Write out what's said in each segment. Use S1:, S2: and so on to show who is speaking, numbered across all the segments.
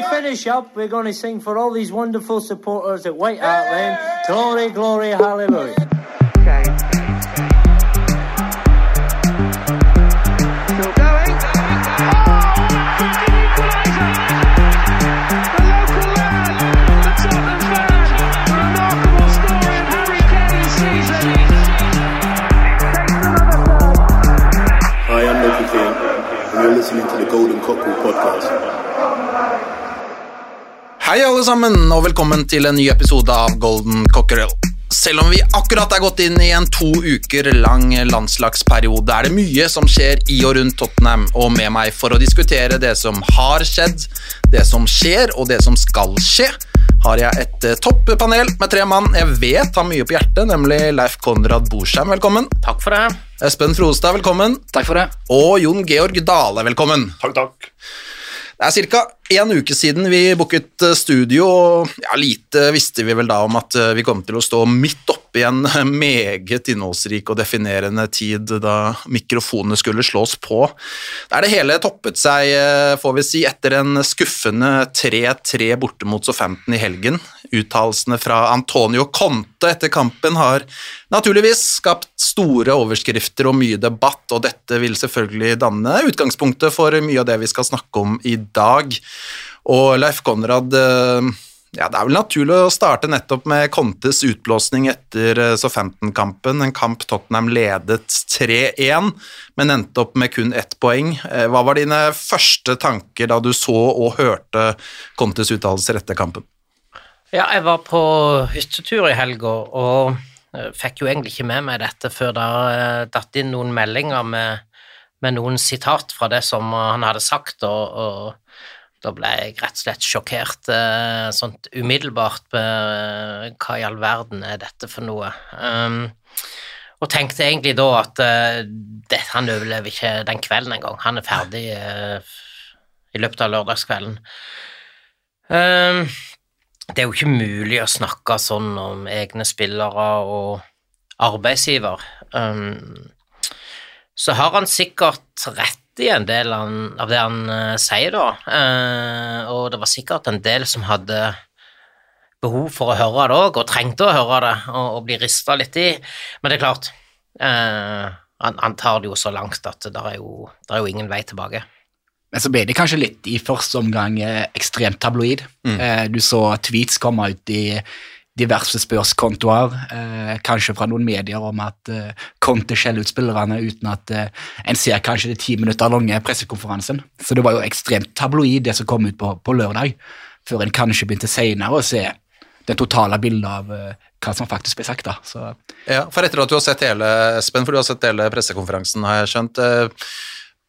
S1: to finish up, we're going to sing for all these wonderful supporters at White Hart Lane. Glory, glory, hallelujah.
S2: Okay. Still going. Oh, an equaliser! The local lad, the Tottenham fan, the remarkable story of Harry Kane's season. Takes another third.
S3: Hi, I'm Loki King, and you're listening to the Golden Cockerel podcast.
S4: Hei alle sammen, og velkommen til en ny episode av Golden Cockerel. Selv om vi akkurat er gått inn i en to uker lang landslagsperiode, er det mye som skjer i og rundt Tottenham, og med meg for å diskutere det som har skjedd, det som skjer, og det som skal skje, har jeg et topp panel med tre mann jeg vet har mye på hjertet, nemlig Leif Konrad Borsheim, velkommen.
S5: Takk for det.
S4: Espen Frostad, velkommen.
S5: Takk for det.
S4: Og Jon Georg Dale, velkommen.
S3: Takk, takk.
S4: Det er ca. en uke siden vi booket eh, studio, og ja, lite visste vi vel da om at eh, vi kom til å stå midt oppe i en meget innholdsrik og definerende tid da mikrofonene skulle slås på. Der det hele toppet seg, eh, får vi si, etter en skuffende 3-3 borte mot Southampton i helgen. Uttalelsene fra Antonio Conte etter kampen har naturligvis skapt store overskrifter og mye debatt, og dette vil selvfølgelig danne utgangspunktet for mye av det vi skal snakke om i dag. Og Leif Konrad, eh, ja, det er vel naturlig å starte nettopp med Contes utblåsning etter eh, Southampton-kampen, en kamp Tottenham ledet 3-1, men endte opp med kun ett poeng. Eh, Hva var dine første tanker da du så og hørte Contes uttalelser etter kampen?
S5: Ja, jeg var på hyttetur i helga og fikk jo egentlig ikke med meg dette før uh, datt inn noen meldinger med, med noen sitat fra det som han hadde sagt, og, og da ble jeg rett og slett sjokkert uh, sånt umiddelbart med uh, hva i all verden er dette for noe. Um, og tenkte egentlig da at uh, det, han overlever ikke den kvelden engang. Han er ferdig uh, i løpet av lørdagskvelden. Um, det er jo ikke mulig å snakke sånn om egne spillere og arbeidsgiver. Um, så har han sikkert rett i en del av det han eh, sier, da. Eh, og det var sikkert en del som hadde behov for å høre det òg, og trengte å høre det, og, og bli rista litt i. Men det er klart, eh, han, han tar det jo så langt at det er jo, det er jo ingen vei tilbake.
S6: Men så ble det kanskje litt i første omgang eh, ekstremt tabloid. Eh, du så tweets komme ut i diverse spørskontoer, eh, kanskje fra noen medier om at eh, Conte skjeller ut spillerne uten at eh, en ser kanskje det ti minutter lange pressekonferansen. Så det var jo ekstremt tabloid det som kom ut på, på lørdag, før en kanskje begynte senere å se det totale bildet av eh, hva som faktisk ble sagt. da. Så
S4: Ja, for etter at du har sett hele Espen, for du har sett hele pressekonferansen, har jeg skjønt. eh,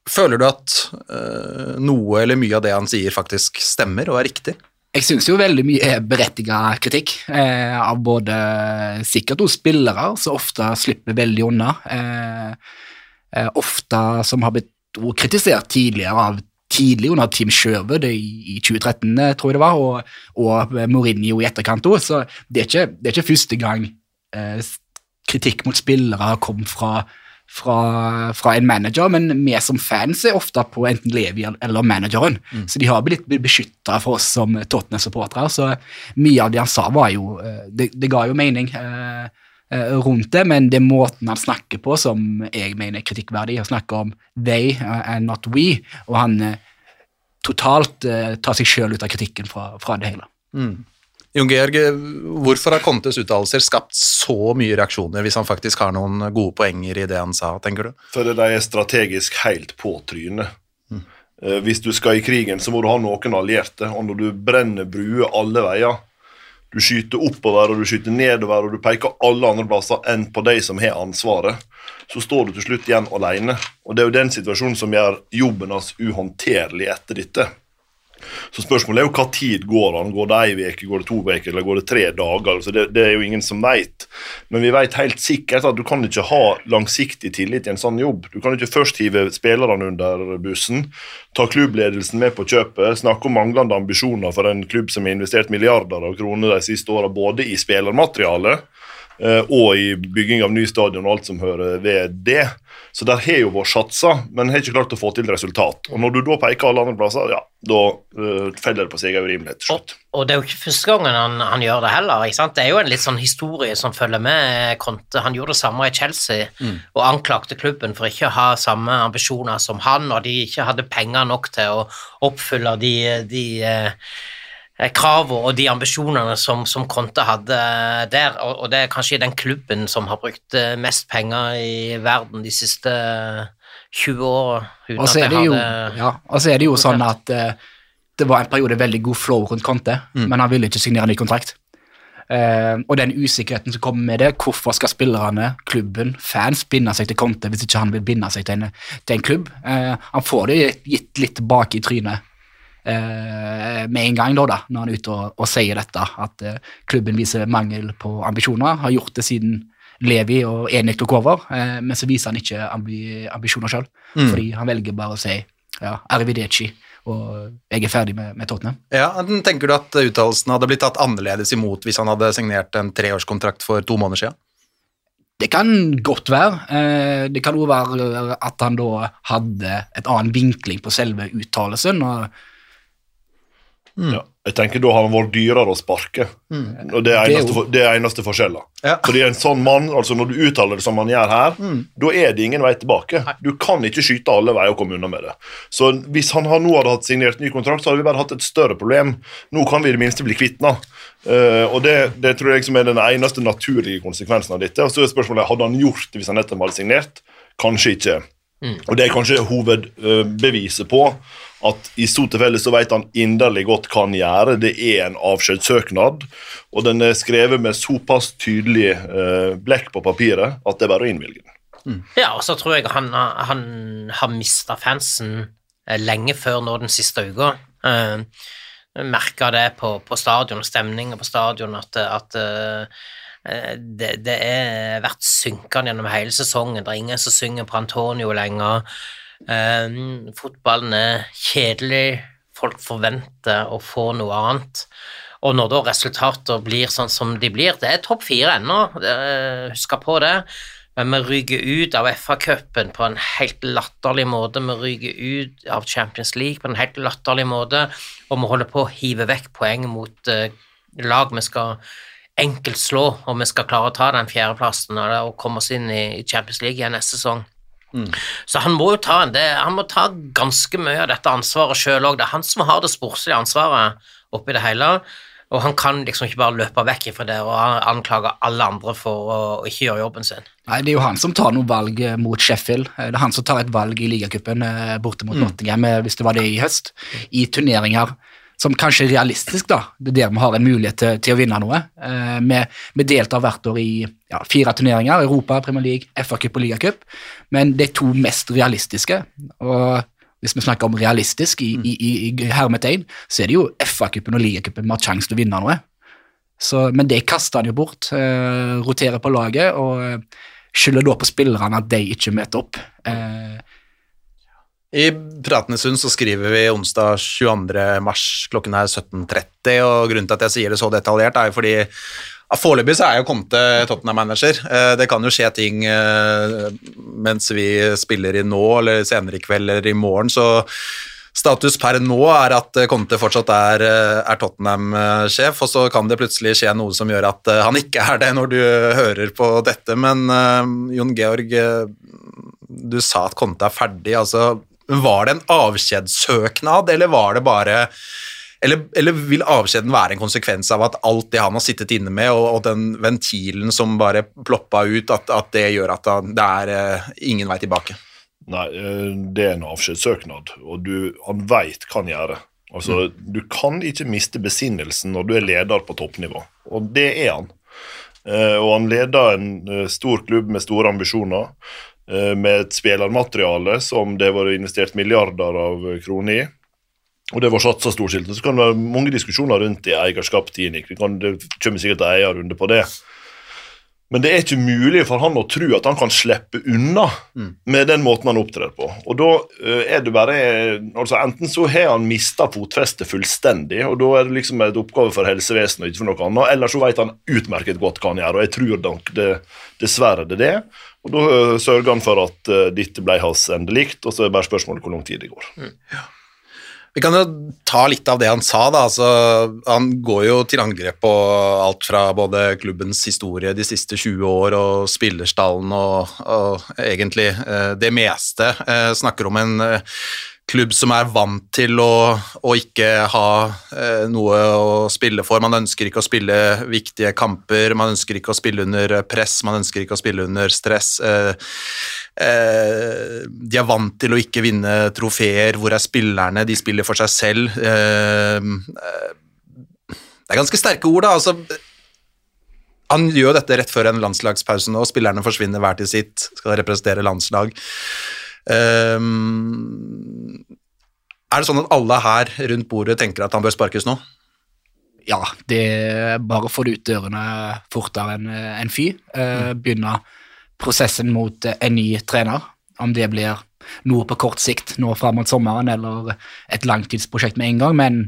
S4: Føler du at eh, noe eller mye av det han sier, faktisk stemmer og er riktig?
S6: Jeg syns jo veldig mye er berettiga kritikk, eh, av både sikkert hos spillere, som ofte slipper veldig unna, eh, eh, ofte som har blitt kritisert tidligere av tidlig under Team Sherwood i, i 2013, eh, tror jeg det var, og, og Mourinho i etterkant òg, så det er, ikke, det er ikke første gang eh, kritikk mot spillere har kommet fra fra, fra en manager, men vi som fans er ofte på enten Levi eller manageren. Så de har blitt beskytta for oss som Tottenham-supportere. Så mye av det han sa, var jo eh, Det, det ga jo mening eh, eh, rundt det, men det er måten han snakker på som jeg mener er kritikkverdig. Han snakker om they eh, and not we, og han totalt eh, tar seg sjøl ut av kritikken fra, fra det hele.
S4: Jon Georg, hvorfor har Contes uttalelser skapt så mye reaksjoner hvis han faktisk har noen gode poenger i det han sa, tenker du?
S7: Fordi de er strategisk helt på trynet. Mm. Hvis du skal i krigen, så må du ha noen allierte. Og når du brenner bruer alle veier, du skyter oppover og du skyter nedover og du peker alle andre plasser enn på de som har ansvaret, så står du til slutt igjen alene. Og det er jo den situasjonen som gjør jobben hans uhåndterlig etter dette. Så spørsmålet er jo hva tid går han? Går det ei uke, går det to uker, eller går det tre dager? Altså det, det er jo ingen som vet. Men vi vet helt sikkert at du kan ikke ha langsiktig tillit i en sånn jobb. Du kan ikke først hive spillerne under bussen, ta klubbledelsen med på kjøpet, snakke om manglende ambisjoner for en klubb som har investert milliarder av kroner de siste åra, både i spillermaterialet og i bygging av ny stadion og alt som hører ved det. Så der har jo vært satsa, men har ikke klart å få til resultat. Og når du da peker alle andre plasser, ja, da uh, feller det på seg urimelighet til
S5: Og,
S7: slutt.
S5: og det er jo ikke første gangen han, han gjør det heller. ikke sant? Det er jo en litt sånn historie som følger med Conte. Han gjorde det samme i Chelsea og anklagte klubben for ikke å ha samme ambisjoner som han, og de ikke hadde penger nok til å oppfylle de, de eh, kravene og de ambisjonene som, som Conte hadde der. Og, og det er kanskje den klubben som har brukt eh, mest penger i verden de siste 20 åra.
S6: Og så er det jo, ja, er det jo sånn at uh, det var en periode veldig god flow rundt Conte, men han ville ikke signere ny kontrakt. Uh, og den usikkerheten som kommer med det, hvorfor skal spillerne, klubben, fans binde seg til Conte hvis ikke han vil binde seg til en, til en klubb? Uh, han får det gitt litt tilbake i trynet eh, med en gang, da, da når han er ute og, og sier dette, at eh, klubben viser mangel på ambisjoner, har gjort det siden Levi og Enik tok over, eh, men så viser han ikke ambi ambisjoner sjøl, fordi han velger bare å si ja, arrivederci, og jeg er ferdig med, med Tottenham.
S4: Ja, Tenker du at uttalelsen hadde blitt tatt annerledes imot hvis han hadde signert en treårskontrakt for to måneder siden?
S6: Det kan godt være. Eh, det kan òg være at han da hadde et annen vinkling på selve uttalelsen. og
S7: Ja. Jeg tenker Da har han vært dyrere å sparke. Og Det er eneste, for- det er eneste forskjellen.
S4: Ja.
S7: Fordi en sånn mann, altså Når du uttaler det som han gjør her, da er det ingen vei tilbake. Du kan ikke skyte alle veier og komme unna med det. Så Hvis han nå hadde hatt signert ny kontrakt, så hadde vi bare hatt et større problem. Nå kan vi i det minste bli kvitt den. Eh, og det, det tror jeg liksom er den eneste naturlige konsekvensen av dette. Og så er spørsmålet hadde han gjort det hvis han nettopp hadde signert. Kanskje ikke. Og Det er kanskje hovedbeviset på at i så tilfelle så vet han inderlig godt hva han gjør. Det er en avskjedssøknad, og den er skrevet med såpass tydelig eh, blekk på papiret at det er bare å innvilge den.
S5: Ja, og så tror jeg han, han har mista fansen eh, lenge før nå den siste uka. Eh, Merka det på, på stadion, stemninga på stadion, at, at eh, det, det er vært synkende gjennom hele sesongen. Det er ingen som synger på Antonio lenger. Eh, fotballen er kjedelig, folk forventer å få noe annet. Og når da resultater blir sånn som de blir Det er topp fire ennå, husk på det. Men vi ryker ut av FA-cupen på en helt latterlig måte. Vi ryker ut av Champions League på en helt latterlig måte, og vi holder på å hive vekk poeng mot eh, lag vi skal enkelt slå, og vi skal klare å ta den fjerdeplassen og, komme oss inn i Champions League igjen neste sesong. Så han må jo ta, det, han må ta ganske mye av dette ansvaret sjøl òg. Det er han som har det sportslige ansvaret oppi det hele. Og han kan liksom ikke bare løpe vekk fra det og anklage alle andre for å ikke gjøre jobben sin.
S6: Nei, Det er jo han som tar noen valg eh, mot Sheffield. Eh, Det er han som tar et valg i ligacupen eh, borte mot Nottingham, eh, hvis det var det i høst, i turneringer som kanskje er realistisk, da. Det er der vi har en mulighet til, til å vinne noe. Eh, Vi, vi deltar hvert år i ja, fire turneringer, Europa, Premier League, FA-cup og ligacup, men de to mest realistiske, og hvis vi snakker om realistisk i, i, i, i hermetegn, så er det jo FA-cupen og ligacupen vi har sjanse til å vinne noe. Så, men det kaster han jo bort. Eh, roterer på laget og skylder da på spillerne at de ikke møter opp. Eh,
S4: I Pratenesund så skriver vi onsdag 22. mars, klokken er 17.30, og grunnen til at jeg sier det så detaljert, er jo fordi Foreløpig så er jo Conte Tottenham-manager. Eh, Det kan jo skje ting eh, mens vi spiller i nå, eller senere i kveld eller i morgen, så status per nå er at Conte fortsatt er, eh, er Tottenham-sjef, og så kan det plutselig skje noe som gjør at han ikke er det når du hører på dette. Men uh, Jon Georg, du sa at Conte er ferdig. altså Var det en avskjedssøknad, eller var det bare eller, eller vil avskjeden være en konsekvens av at alt det han har sittet inne med, og, og den ventilen som bare ploppa ut, at, at det gjør at han, det er uh, ingen vei tilbake?
S7: Nei, eh, det er en avskjedssøknad, og du, han veit hva han gjør. Altså, Du kan ikke miste besinnelsen når du er leder på toppnivå, og det er han. Eh, og han leder en stor klubb med store ambisjoner, med et spillermateriale som det har vært investert milliarder av kroner i. Og det var satsa storskilt. Så kan det være mange diskusjoner rundt det eierskap til Inik. Det kommer sikkert en eierrunde på det. Men det er ikke mulig for han å tro at han kan slippe unna med den måten han opptrer på. Og da eh, er det bare altså Enten så har han mista fotfestet fullstendig, og da er det liksom et oppgave for helsevesenet og ikke for noe annet, eller så vet han utmerket godt hva han gjør, og jeg tror nok det, dessverre det er det. Og da eh, sørger han for at eh, dette ble hans endelikt, og så er det bare spørsmålet hvor lang tid det går.
S4: Vi kan jo ta litt av det han sa. da, altså, Han går jo til angrep på alt fra både klubbens historie de siste 20 år og spillerstallen og, og egentlig eh, det meste. Eh, snakker om en eh, klubb som er vant til å, å ikke ha eh, noe å spille for. Man ønsker ikke å spille viktige kamper, man ønsker ikke å spille under press, man ønsker ikke å spille under stress. Eh, eh, de er vant til å ikke vinne trofeer. Hvor er spillerne? De spiller for seg selv. Eh, eh, det er ganske sterke ord, da. altså han gjør dette rett før en landslagspause nå, spillerne forsvinner hver til sitt, skal representere landslag. Eh, er det sånn at alle her rundt bordet tenker at han bør sparkes nå?
S6: Ja, det er bare å få det ut dørene fortere enn en fy. Eh, begynne prosessen mot eh, en ny trener, om det blir noe på kort sikt nå fram mot sommeren eller et langtidsprosjekt med en gang, men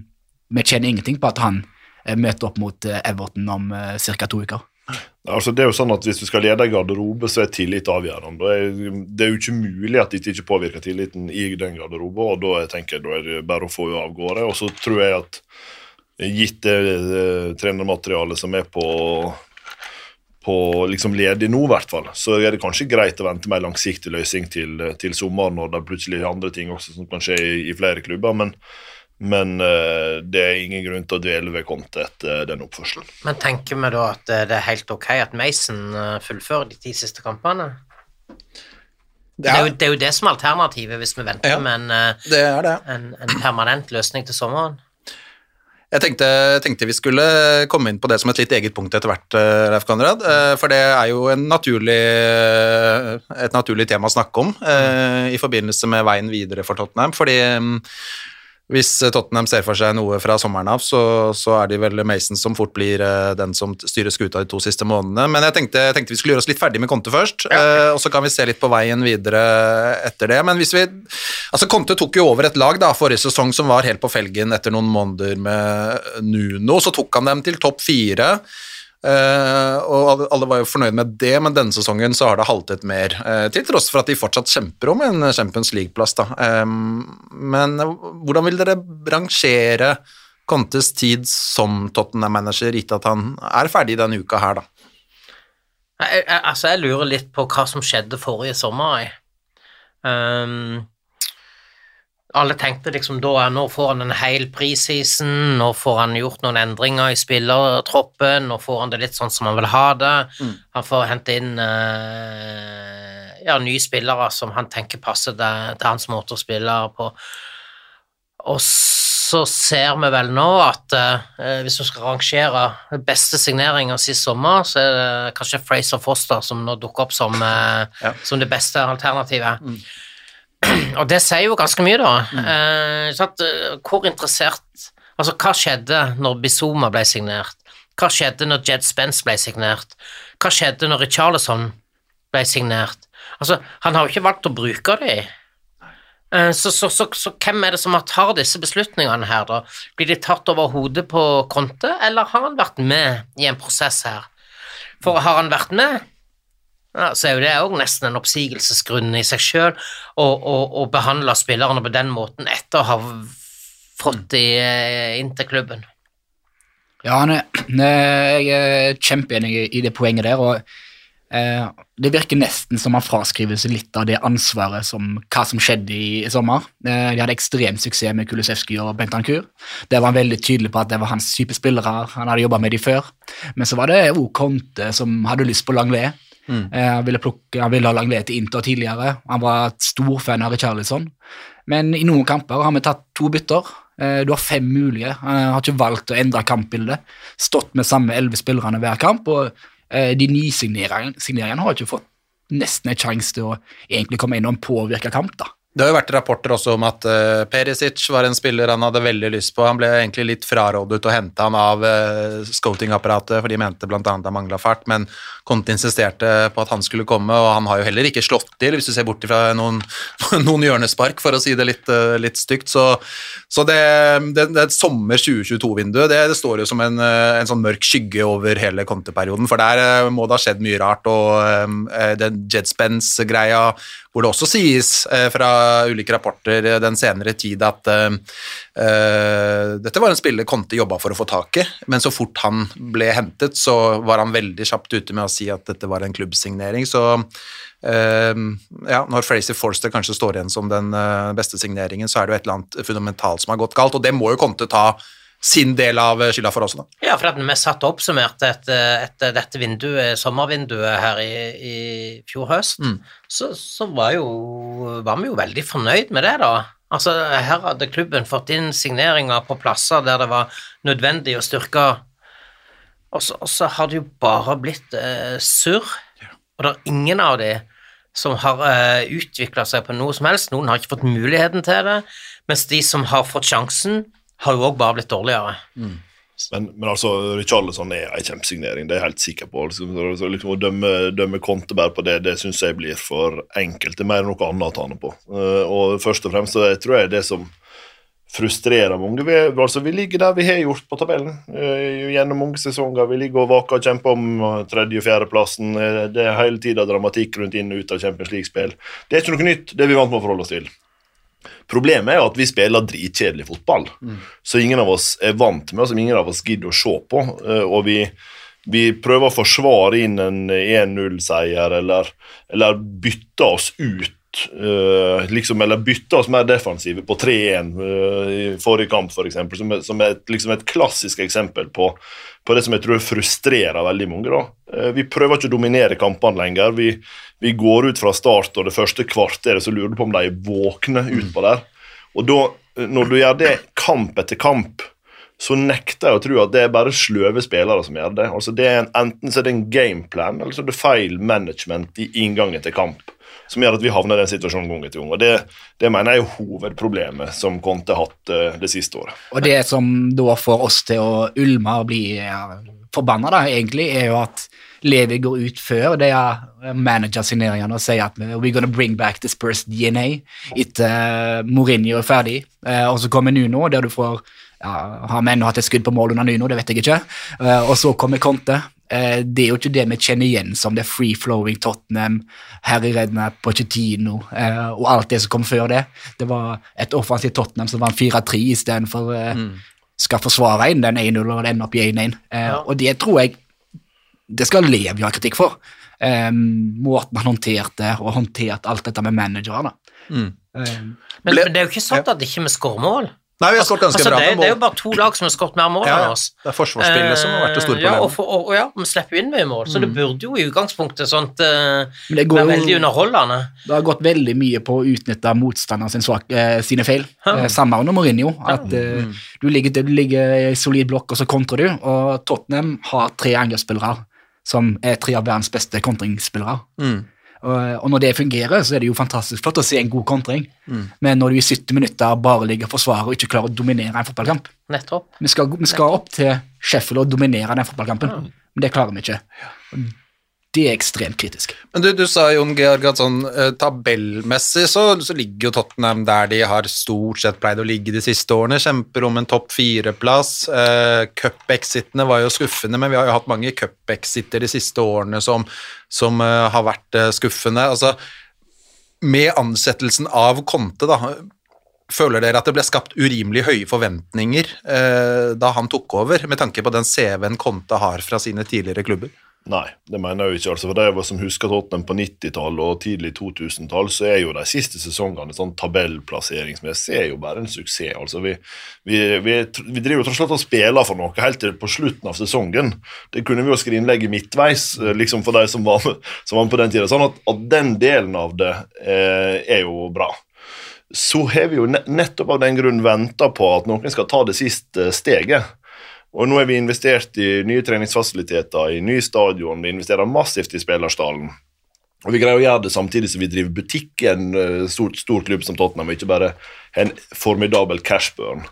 S6: vi kjenner ingenting på at han eh, møter opp mot eh, Everton om ca. to uker.
S7: Altså det er jo sånn at Hvis du skal lede en garderobe, så er tillit avgjørende. Det er, jo ikke mulig at dette ikke påvirker tilliten i den garderoben, og da jeg tenker jeg, da er det bare å få henne av gårde. Og så tror jeg at gitt det trenermaterialet som er på på liksom ledig nå, i hvert fall, så er det kanskje greit å vente med en langsiktig løsning til, til sommeren, når det er plutselig andre ting også som kan skje i, i flere klubber. Men, men eh, det er ingen grunn til å dvele ved Conte etter den oppførselen.
S5: Men tenker vi da at eh, det er helt ok at Mason eh, fullfører de ti siste kampene? Det er, jo, det er jo det som er alternativet hvis vi venter
S4: Ja.
S5: med en, eh,
S4: Det er det.
S5: en, en permanent løsning til sommeren.
S4: Jeg tenkte, tenkte vi skulle komme inn på det som et litt eget punkt etter hvert, eh, Leif Konrad. eh, For det er jo naturlig, et naturlig tema å snakke om eh, i forbindelse med veien videre for Tottenham. Fordi mm, hvis Tottenham ser for seg noe fra sommeren av, så, så er det vel Mason som fort blir eh, den som styrer skuta de to siste månedene. Men jeg tenkte, jeg tenkte vi skulle gjøre oss litt ferdig med Conte først, eh, og så kan vi se litt på veien videre etter det. Men hvis vi Altså, Conte tok jo over et lag da, forrige sesong som var helt på felgen etter noen måneder med Nuno. Så tok han dem til topp fire. Eh, og alle- var jo fornøyd med det, men denne sesongen så har det haltet mer. eh, til tross for at de fortsatt kjemper om en Champions League-plass. da. Men hvordan vil dere rangere Contes tid som Tottenham-manager, gitt at han er ferdig denne uka her, da?
S5: Jeg, jeg, altså, jeg lurer litt på hva som skjedde forrige sommer. Jeg. Ehm, alle tenkte liksom da nå får han en hel preseason, nå får han gjort noen endringer i spillertroppen, nå får han det litt sånn som han vil ha det. Han får hente inn eh, ja, nye spillere som han tenker passer det, til hans måte å spille på. Og så ser vi vel nå at eh, hvis du skal rangere beste signeringer sist sommer, så er det kanskje Fraser Foster som nå dukker opp som, eh,
S4: Ja.
S5: som det beste alternativet. Og det sier jo ganske mye, da. Eh, sant? Eh, Hvor interessert Altså, hva skjedde når Bizuma ble signert? Hva skjedde når Jed Spence ble signert? Hva skjedde når Richarlison ble signert? Altså, han har jo ikke valgt å bruke dem. Eh, Så, så, så, så hvem er det som tar disse beslutningene her, da? Blir de tatt over hodet på kontet? eller har han vært med i en prosess her? For har han vært med, så er jo det òg nesten en oppsigelsesgrunn i seg sjøl å, behandle spillerne på den måten etter å ha fått de eh, inn til klubben.
S6: Ja, jeg er kjempeenig i- det poenget der, og eh, det virker nesten som han fraskriver seg litt av det ansvaret som hva som skjedde i, sommer. Eh, de hadde ekstrem suksess med Kulusevski og Bentancour. Der var han veldig tydelig på at det var hans type spillere, han hadde jobba med de før. Men så var det òg Conte som hadde lyst på Langlet. Eh, han, ville plukke, han ville ha Langlet til Inter tidligere, han var et stor fan av Richarlison. Men i noen kamper har vi tatt to bytter. Eh, Du har fem mulige. Han har ikke valgt å endre kampbildet. Stått med samme elleve spillerne hver kamp. Og eh, de nysigneringene signeringene har ikke fått nesten en sjanse til å egentlig komme inn og påvirke kamp. da.
S4: Det har jo vært rapporter også om at uh, Perisic var en spiller han hadde veldig lyst på. Han ble egentlig litt frarådet å hente han av uh, scouting-apparatet, for de mente bl.a. han mangla fart, men Conte insisterte på at han skulle komme, og han har jo heller ikke slått til, hvis du ser bort fra noen, noen hjørnespark, for å si det litt, uh, litt stygt. Så, så det, det, det sommer 2022-vinduet, det, det, står jo som en, en, sånn mørk skygge over hele Conte-perioden, for der må det ha skjedd mye rart, og den Jed Spence-greia hvor det også sies eh, fra ulike rapporter den senere tid at uh, dette var en spiller Conte jobba for å få tak i, men så fort han ble hentet, så var han veldig kjapt ute med å si at dette var en klubbsignering. Så uh, ja, når Fraser Forster kanskje står igjen som den beste signeringen, så er det jo et eller annet fundamentalt som har gått galt, og det må jo Conte ta sin del av skylda for også. Da.
S5: Ja, for at vi satt oppsummert etter, etter dette vinduet, sommervinduet her i, i fjor høst, mm. så, så var, jo, var, vi jo veldig fornøyd med det, da. Altså, her hadde klubben fått inn signeringer på plasser der det var nødvendig å styrke, og så, og så har det jo bare blitt eh, surr, og det er ingen av de som har eh, utvikla seg på noe som helst. Noen har ikke fått muligheten til det, mens de som har fått sjansen, har jo òg bare blitt dårligere. Mm.
S7: Men, men, altså, Richarlison er en kjempesignering, det er jeg helt sikker på. Liksom, så, liksom, å dømme, dømme Conte bare på det, det syns jeg blir for enkelt. Det er mer enn noe annet å ta ned på. Uh, og først og fremst så jeg tror jeg det som frustrerer mange vi, altså, vi ligger der vi har gjort på tabellen uh, gjennom mange sesonger. Vi ligger og vaker og kjemper om tredje- og fjerdeplassen. Uh, det er hele tida dramatikk rundt inn og ut av Champions League-spill. Det er ikke noe nytt, det er vi vant med å forholde oss til. Problemet er jo at vi spiller dritkjedelig fotball, mm. så ingen av oss er vant med, og som ingen av oss gidder å se på. Eh, og vi, vi prøver å forsvare inn en 1-0-seier, eller, eller bytte oss ut. Uh, liksom, eller bytte oss mer defensive på 3-1 uh, eh, i forrige kamp, f.eks., for eksempel, som, som er et, liksom et klassisk eksempel på på det som jeg tror frustrerer veldig mange. da. Eh, vi prøver ikke å dominere kampene lenger. Vi, vi går ut fra start og det første kvarteret så lurer du på om de er våkne utpå der. Og da, eh, når du gjør det kamp etter kamp, så nekter jeg å tro at det er bare sløve spillere som gjør det. Altså det er en, Enten så er det en gameplan, eller så er det feil management i inngangen til kamp som gjør at vi havner i den situasjonen gang etter gang. Og det, det, mener jeg er hovedproblemet som Conte har hatt uh, det siste året.
S6: Og det som da får oss til å ulme og bli ja, forbanna, da, egentlig, er jo at Levi går ut før det er managersigneringene og sier at we're gonna bring back the Spurs DNA etter uh, Mourinho er ferdig. Uh, og så kommer Nuno, der du får ja, Har menn hatt et skudd på mål under Nuno? Det vet jeg ikke. Uh, og så kommer Conte. Eh, det er jo ikke det vi kjenner igjen som det free-flowing Tottenham, Harry Redknapp, Pochettino eh, og alt det som kom før det. Det var et offensivt Tottenham som vant 4-3 istedenfor eh, mm. skal forsvare inn den 1-0 og ende opp i 1-1. Ja. Og det tror jeg det skal Levi ha kritikk for. Eh, måten han håndterte og håndterte alt dette med managere.
S5: Mm. Um, men, men, det er jo ikke sant at ikke vi skårer mål.
S4: Nei, vi har skåret ganske
S5: altså,
S4: bra
S5: det, det, er jo bare to lag som har skåret mer mål ja, enn oss.
S4: Det er forsvarsspillet som har vært det store problemet.
S5: Ja, og, for, og, ja, vi slipper inn mye mål, så det mm. burde jo i utgangspunktet sånt uh, være veldig underholdende.
S6: Det har gått veldig mye på å utnytte motstanderen sin svak, uh, sine feil. Uh, samme under Mourinho. At uh, mm. du, ligger, du ligger i solid blokk, og så kontrer du. Og Tottenham har tre angrepsspillere som er tre av verdens beste kontringsspillere. Mm. Og når det fungerer, så er det jo fantastisk flott å se en god kontring. Mm. Men når du i 70 minutter bare ligger og forsvarer og ikke klarer å dominere en fotballkamp
S5: Nettopp.
S6: Vi skal, vi skal opp til Sheffield og dominere den fotballkampen, mm. men det klarer vi ikke. Det er ekstremt kritisk.
S4: Men du, du sa Jon Georg at sånn eh, tabellmessig så, så, ligger jo Tottenham der de har stort sett pleid å ligge de siste årene. Kjemper om en topp fire-plass. Eh, Cup-exitene var jo skuffende, men vi har jo hatt mange cup-exiter de siste årene som, som eh, har vært skuffende. Altså, med ansettelsen av Conte, da, Føler dere at det ble skapt urimelig høye forventninger eh, da han tok over, med tanke på den CV-en Conte har fra sine tidligere klubber?
S7: Nei, det mener jeg jo ikke. altså for De som husker Tottenham på 90-tallet og tidlig 2000-tall, så er jo de siste sesongene sånn tabellplasseringsmessig er jo bare en suksess. altså Vi, vi, vi, vi driver jo tross alt og spiller for noe helt til på slutten av sesongen. Det kunne vi jo skrinlegge midtveis, eh, liksom for de som var, som var på den tida. Sånn at, at, den delen av det eh, er jo bra. Så har vi jo nettopp av den grunn venta på at noen skal ta det siste steget. Og nå har vi investert i nye treningsfasiliteter, i ny stadion, vi investerer massivt i spillerstallen. Og vi greier å gjøre det samtidig som vi driver butikk i en eh, stor, stor klubb som Tottenham, og ikke bare en formidabel cashburn.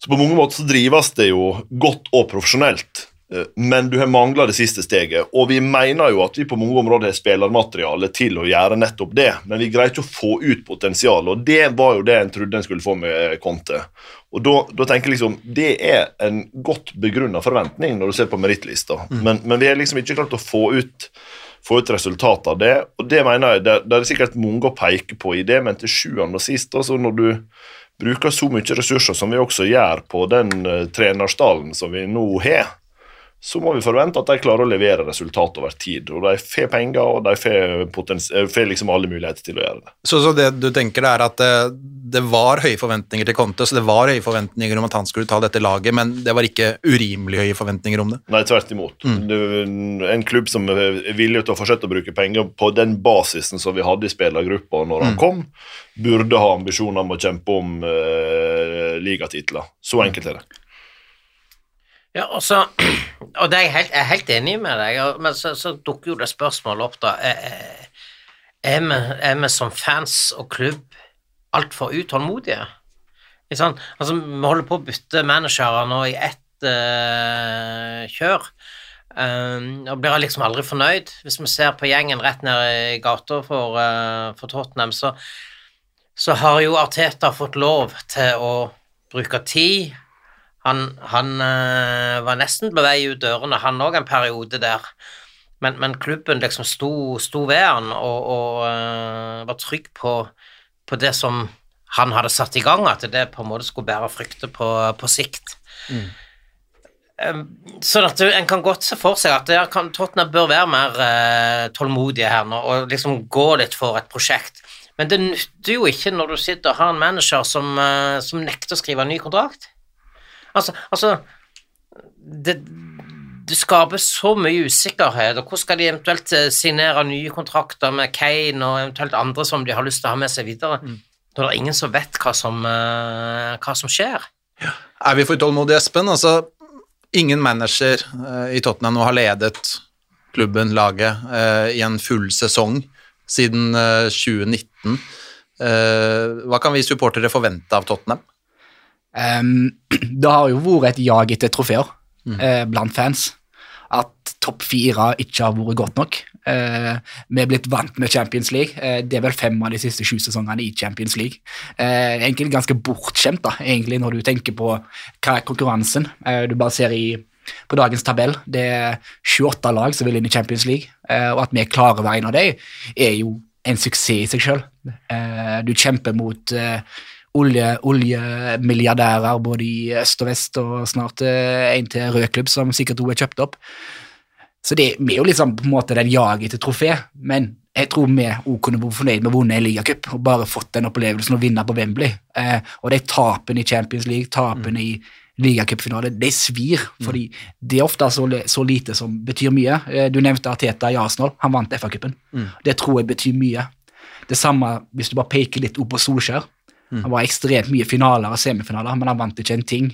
S7: Så på mange måter så drives det jo godt og profesjonelt, eh, men du har mangla det siste steget. Og vi mener jo at vi på mange områder har spillermateriale til å gjøre nettopp det, men vi greier ikke å få ut potensial, og det var jo det en trodde en skulle få med Conte. Og da, tenker jeg liksom, Det er en godt begrunna forventning når du ser på merittlista, men, men vi har liksom ikke klart å få ut få ut resultatet av det. Og det mener jeg, det, det er sikkert mange å peke på i det, men til sjuende og sist, altså når du bruker så mye ressurser som vi også gjør på den uh, trenerstallen som vi nå har, så må vi forvente at de klarer å levere resultat over tid. Og de får penger, og de får, eh, liksom alle muligheter til å gjøre det.
S4: Så, så det du tenker er at det, det var høye forventninger til Conte, så det var høye forventninger om at han skulle ta dette laget, men det var ikke urimelig høye forventninger om det?
S7: Nei, tvert imot. Er en klubb som er villig til å fortsette å bruke penger på den basisen som vi hadde i spillergruppa når han kom, burde ha ambisjoner om å kjempe om uh, ligatitler. Så enkelt er det.
S5: Ja, og så Og er jeg helt, jeg er helt enig med deg, men så, så dukker jo det spørsmålet opp, da. Er, vi, er vi som fans og klubb altfor utålmodige? Sånn. Altså, vi holder på å bytte managere nå i ett uh, kjør. Um, og blir liksom aldri fornøyd. Hvis vi ser på gjengen rett ned i gata for, uh, for Tottenham, så, så har jo Arteta fått lov til å bruke tid. Han, han eh, var nesten på vei ut dørene, han òg, en periode der. Men, men klubben liksom sto, sto ved han og, og eh, var trygg på, på det som han hadde satt i gang, at det på en måte skulle bære frykter på, på sikt. Um, sånn at en kan godt se for seg at kan, Tottenham bør være mer eh, tålmodige her nå, og liksom gå litt for et prosjekt. Men det nytter jo ikke når du sitter og har en manager som, eh, som nekter å skrive en ny kontrakt. Altså, altså det, det skaper så mye usikkerhet, og hvordan skal de eventuelt eh, signere nye kontrakter med Kane og eventuelt andre som de har lyst til å ha med seg videre, når det er ingen som vet hva som, eh, hva som skjer?
S4: Er vi for utålmodige, Espen? Altså, ingen manager eh, i Tottenham nå har ledet klubben, laget, eh, i en full sesong siden eh, 2019. Eh, hva kan vi supportere forvente av Tottenham?
S6: Ehm, det har jo vært et jag etter trofeer eh, blant fans. At topp fire ikke har vært godt nok. Eh, vi er blitt vant med Champions League. Eh, det er vel fem av de siste sju sesongene i Champions League. Eh, egentlig ganske bortskjemt, da, egentlig, når du tenker på hva er konkurransen. Eh, du bare ser i på dagens tabell. Det er 28 lag som vil inn i Champions League, eh, og at vi klarer å være en av dem, er jo en suksess i seg sjøl. Du kjemper mot olje, oljemilliardærer både i øst og vest, og snart eh, en til rød klubb som sikkert også er kjøpt opp. Så det vi er jo liksom på en måte den jaget etter trofé, men jeg tror vi òg kunne vært fornøyd med å vinne en ligacup og bare fått den opplevelsen å vinne på Wembley. Eh, og de tapene i Champions League, tapene i ligacupfinale, de svir, fordi det er ofte så, så lite som betyr mye. Eh, du nevnte Arteta i Arsenal, han vant FA-cupen. Det tror jeg betyr mye. Det samme hvis du bare peker litt opp på Solskjær. Han var ekstremt mye finaler og semifinaler, men han vant ikke en ting.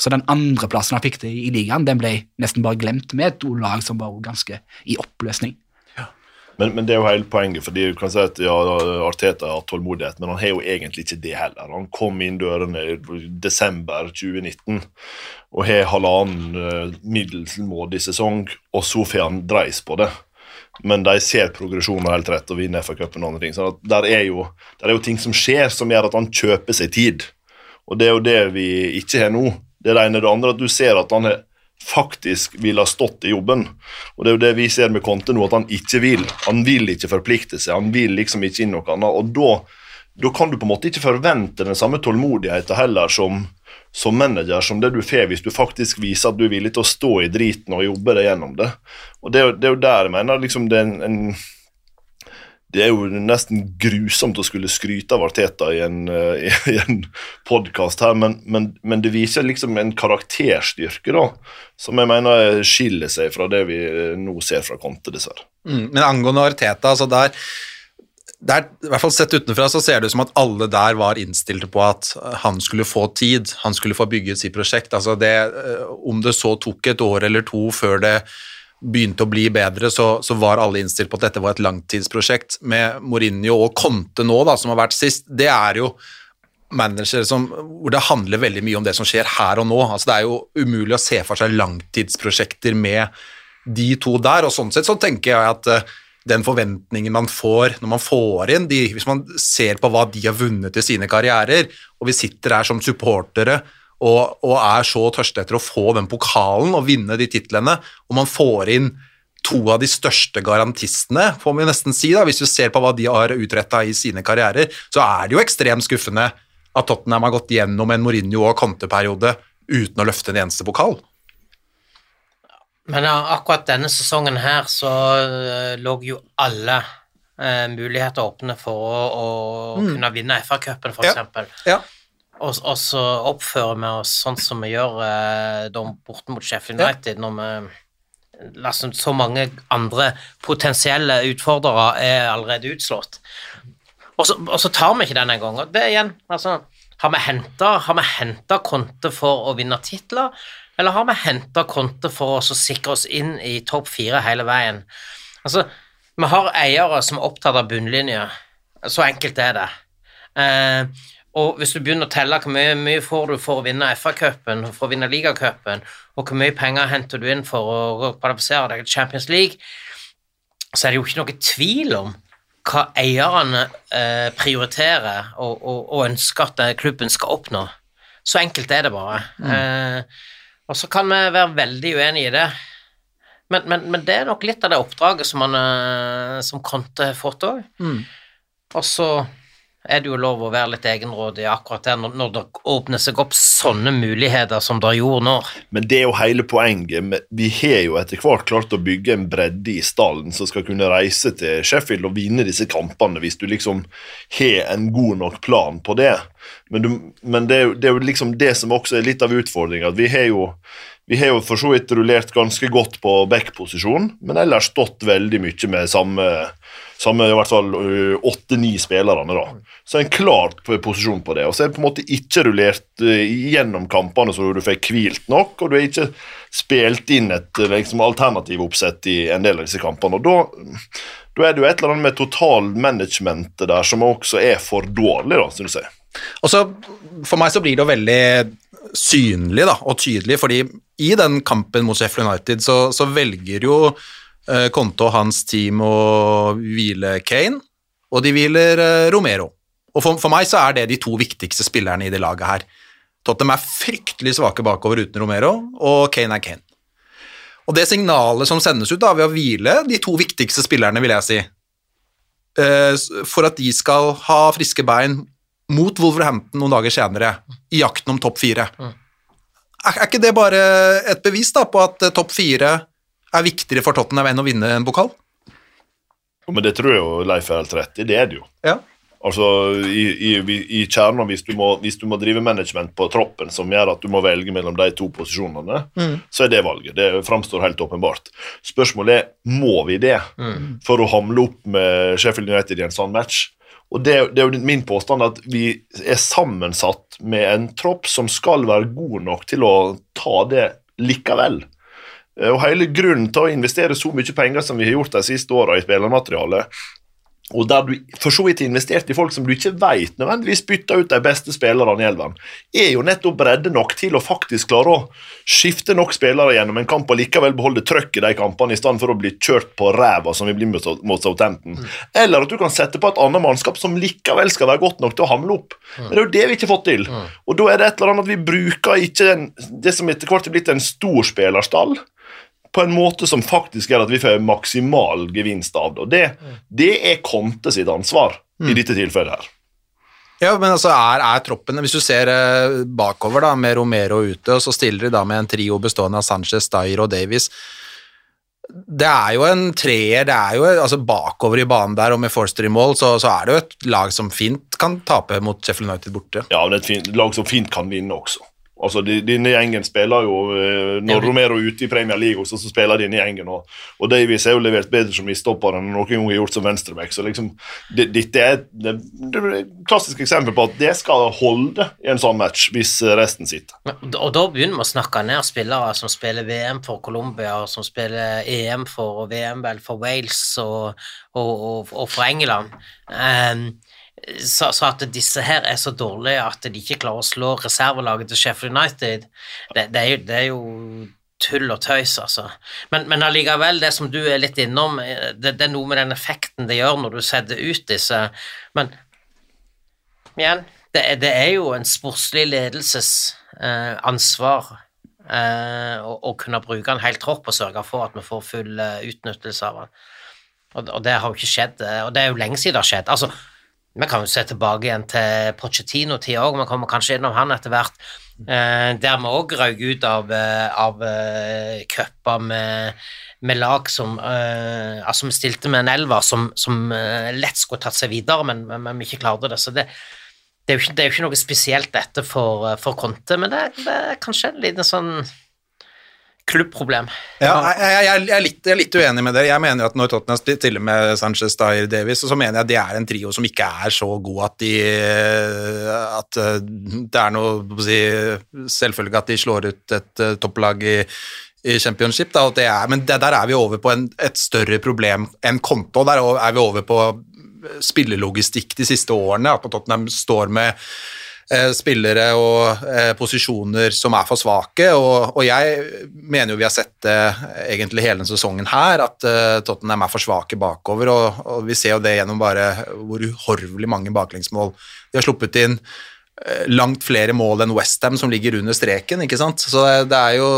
S6: Så den andreplassen han fikk til i ligaen, den ble nesten bare glemt med et lag som var ganske i oppløsning.
S7: Men, men det er jo hele poenget, fordi du kan si at ja, Arteta har tålmodighet, men han har jo egentlig ikke det heller. Han kom inn dørene i desember 2019 og har halvannen uh, middelmådig sesong, og så får han dreis på det. Men de ser progresjonen helt rett og vinner FA-cupen og andre ting. Så der er, jo, der er jo ting som skjer som gjør at han kjøper seg tid. Og det er jo det vi ikke har nå. Det er det ene. Det andre at du ser at han faktisk ville ha stått i jobben. Og det er jo det vi ser med Conte nå, at han ikke vil. Han vil ikke forplikte seg, han vil liksom ikke inn noe annet. Og da, da kan du på en måte ikke forvente den samme tålmodigheten heller som, som manager som det du får hvis du faktisk viser at du er villig til å stå i driten og jobbe deg gjennom det. Og det, det er jo der jeg mener liksom det er en, en det er jo nesten grusomt å skulle skryte av Arteta i en, eh, en podkast her, men, men, men det viser liksom en karakterstyrke da, som jeg mener skiller seg fra det vi eh, nå ser fra Conte, dessverre.
S4: Mm, men angående Arteta, altså der, der, i hvert fall sett utenfra, så ser det ut som at alle der var innstilte på at han skulle få tid, han skulle få bygget sitt prosjekt. Altså det, eh, om det så tok et år eller to før det begynte å bli bedre, så, så var alle innstilt på at dette var et langtidsprosjekt. Med Mourinho og Conte nå, da, som har vært sist, det er jo managere som, hvor det handler veldig mye om det som skjer her og nå. Altså, det er jo umulig å se for seg langtidsprosjekter med de to der, og sånn sett så tenker jeg at eh, den forventningen man får når man får inn de, Hvis man ser på hva de har vunnet i sine karrierer, og vi sitter her som supportere og, og er så tørste etter å få den pokalen og vinne de titlene, og man får inn to av de største garantistene, får vi nesten si, da, hvis du ser på hva de har utretta i sine karrierer, så er det jo ekstremt skuffende at Tottenham har gått gjennom en Mourinho- og Conte-periode uten å løfte en eneste pokal.
S5: Men ja, akkurat denne sesongen her så uh, lå jo alle uh, muligheter åpne for å, å kunne vinne FA-cupen, for
S4: Ja.
S5: eksempel.
S4: Ja.
S5: Og, og så oppfører vi oss sånn som vi gjør uh, borte mot Sheffield
S4: Ja.
S5: United, når vi liksom, så mange andre potensielle utfordrere er allerede utslått. Og så, og så tar vi ikke den engang. Og det igjen, altså Har vi henta Conte for å vinne titler, eller har vi henta Conte for oss å sikre oss inn i topp fire hele veien? Altså, vi har eiere som er opptatt av bunnlinja. Så enkelt er det. Eh, og hvis du begynner å telle hvor mye, mye får du for å vinne FA-cupen, for å vinne ligacupen, og hvor mye penger henter du inn for å kvalifisere deg til Champions League, så er det jo ikke noe tvil om hva eierne eh, prioriterer og, og, og ønsker at eh, klubben skal oppnå. Så enkelt er det bare. Eh, og så kan vi være veldig uenige i det. Men, men, men det er nok litt av det oppdraget som, han, eh, som Conte har fått òg. Og så er det jo lov å være litt egenrådig akkurat der når, det åpner seg opp sånne muligheter som det gjorde nå.
S7: Men det er jo hele poenget. Vi har jo etter hvert klart å bygge en bredde i stallen som skal kunne reise til Sheffield og vinne disse kampene, hvis du liksom har en god nok plan på det. Men, du, men det, er jo, det er jo liksom det som også er litt av utfordringa. Vi har jo vi har jo for så vidt rullert ganske godt på back-posisjon, men ellers stått veldig mye med samme, samme i hvert fall åtte-ni spillerne. da. Så en klar posisjon på det. Og så er det på en måte ikke rullert gjennom kampene så du fikk hvilt nok, og du har ikke spilt inn et liksom, alternativ oppsett i en del av disse kampene. og da, da er det jo et eller annet med totalmanagementet der som også er for dårlig, da, syns jeg.
S4: Og så, For meg så blir det jo veldig synlig da, og tydelig, fordi i den kampen mot Sheffield United så, så velger jo eh, Conte og hans team å hvile Kane, og de hviler eh, Romero. Og for, for meg så er det de to viktigste spillerne i det laget her. Tottenham er fryktelig svake bakover uten Romero, og Kane er Kane. Og det signalet som sendes ut da, ved å hvile de to viktigste spillerne, vil jeg si, eh, for at de skal ha friske bein mot Wolverhampton noen dager senere, i jakten om topp fire. Er, er ikke det bare et bevis da, på at topp fire er viktigere for Tottenham enn å vinne en pokal?
S7: Men det tror jeg jo Leif er helt rett i. Det er det jo.
S4: Ja.
S7: Altså, I, i, i kjernen, hvis du, må, hvis du må drive management på troppen som gjør at du må velge mellom de to posisjonene, så er det valget. Det framstår helt åpenbart. Spørsmålet er må vi det for å hamle opp med Sheffield United i en sånn match. Og det, det er jo min påstand at vi er sammensatt med en tropp som skal være god nok til å ta det likevel. Eh, Og hele grunnen til å investere så mye penger som vi har gjort de siste åra i spillermaterialet, og der du for så vidt har investert i folk som du ikke vet nødvendigvis bytter ut de beste spillerne i elven, er jo nettopp bredde nok til å faktisk klare å skifte nok spillere gjennom en kamp og likevel beholde trøkk i de kampene, i stedet for å bli kjørt på ræva som vi blir mot Southampton. Mm. Eller at du kan sette på et annet mannskap som likevel skal være godt nok til å hamle opp. Men det er jo det vi ikke har fått til. Og da er det et eller annet at vi bruker ikke den, det som etter hvert er blitt en stor spillerstall, på en måte som faktisk gjør at vi får maksimal gevinst av det. Og det, det er Conte sitt ansvar i dette tilfellet her.
S4: Ja, men altså er, er troppen Hvis du ser eh, bakover da, med Romero ute, og så stiller de da med en trio bestående av Sanchez, Dyer og Davies Det er jo en treer, det er jo altså bakover i banen der, og med Forster i mål, så, så er det jo et lag som fint kan tape mot Sheffield United borte.
S7: Ja, men et fint, lag som fint kan vinne også. Altså, de, Denne gjengen spiller jo eh, Når Romero er ute i Premier League, også, så spiller denne gjengen. Og, og Davies er jo levert bedre som midstopper enn noen gang har gjort som venstreback. Så liksom, det, dette er et det, det er et klassisk eksempel på at det skal holde i en sånn match hvis resten sitter.
S5: Og da begynner vi å snakke ned spillere som spiller VM for Colombia, og som spiller EM for og VM vel for Wales og, og, og, og for England. Ehm, så at disse her er så dårlige at de ikke klarer å slå reservelaget til Sheffield United, det, det, er, jo, det er jo tull og tøys, altså. Men, men allikevel, det som du er litt innom, eh, det, det er noe med den effekten det gjør når du setter ut disse Men igjen, det det er jo en sportslig ledelses eh, eh, å, å kunne bruke en hel tropp og sørge for at vi får full eh, utnyttelse av den. Og, og det har jo ikke skjedd, eh, og det er jo lenge siden det har skjedd. Altså, vi kan jo se tilbake igjen til Pochettino-tida òg, vi kommer kanskje innom han etter hvert. Eh, der vi òg røyk ut av, eh, av uh, cuper med, med lag som uh, Altså, vi stilte med en elver som, som uh, lett skulle tatt seg videre, men, men, vi ikke klarte det. Så det, det, er jo ikke, er jo ikke noe spesielt dette for, for Conte, men det, det er kanskje en liten sånn klubbproblem.
S4: Ja, jeg, jeg, jeg, er litt, jeg er litt uenig med dere. Jeg mener at når Tottenham stiller med Sanchez, Dyer, Davies, så mener jeg at det er en trio som ikke er så god at de At eh, det er noe si, Selvfølgelig at de slår ut et eh, topplag i, i championship, da, det er, men det, der er vi over på en, et større problem enn konto. Der er vi over på spillelogistikk de siste årene, at Tottenham står med eh, spillere og eh, posisjoner som er for svake, og, og jeg mener jo vi har sett det egentlig hele denne sesongen her, at eh, Tottenham er for svake bakover, og, og vi ser jo det gjennom bare hvor uhorvelig mange baklengsmål de har sluppet inn. eh, Langt flere mål enn Westham som ligger under streken, ikke sant. Så det, er jo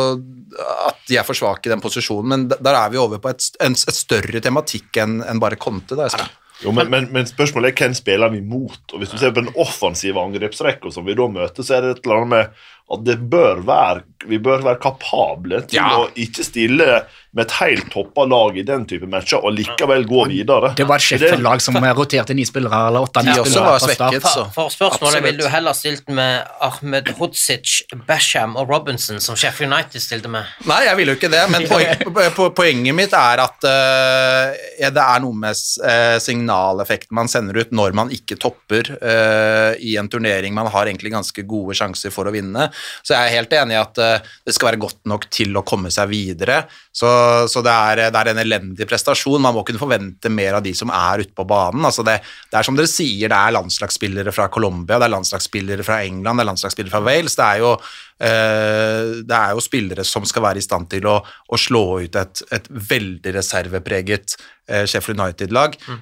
S4: at de er for svake i den posisjonen, men der er vi over på et, et større tematikk enn bare Conte. Da, Espen.
S7: Jo, men, men, men spørsmålet er hvem spiller vi mot? Og Hvis du ser på den offensive angrepsrekka som vi da møter, så er det et eller annet med at det bør være, vi bør være kapable til
S4: Ja.
S7: å ikke stille med et helt toppa lag i den type matcher og likevel gå videre.
S6: Det var et Sheffield-lag som roterte ni spillere, eller åtte-ni spillere.
S4: var svekket. så-
S5: For, for spørsmålet ville du heller stilt med Ahmed Hodzic, Basham og Robinson, som Sheffield United stilte med.
S4: Nei, jeg vil jo ikke det, men poen, po- po- poenget mitt er at eh, det er noe med eh, signaleffekten man sender ut når man ikke topper uh, i en turnering man har egentlig ganske gode sjanser for å vinne. Så jeg er helt enig i at eh, det skal være godt nok til å komme seg videre. Så, så det, er, det er en elendig prestasjon. Man må kunne forvente mer av de som er ute på banen. Altså det, det er som dere sier, det er landslagsspillere fra Colombia, det er landslagsspillere fra England, det er landslagsspillere fra Wales. Det er jo Eh, det er jo spillere som skal være i stand til å, å slå ut et, et veldig reservepreget eh, Sheffield United-lag. Mm.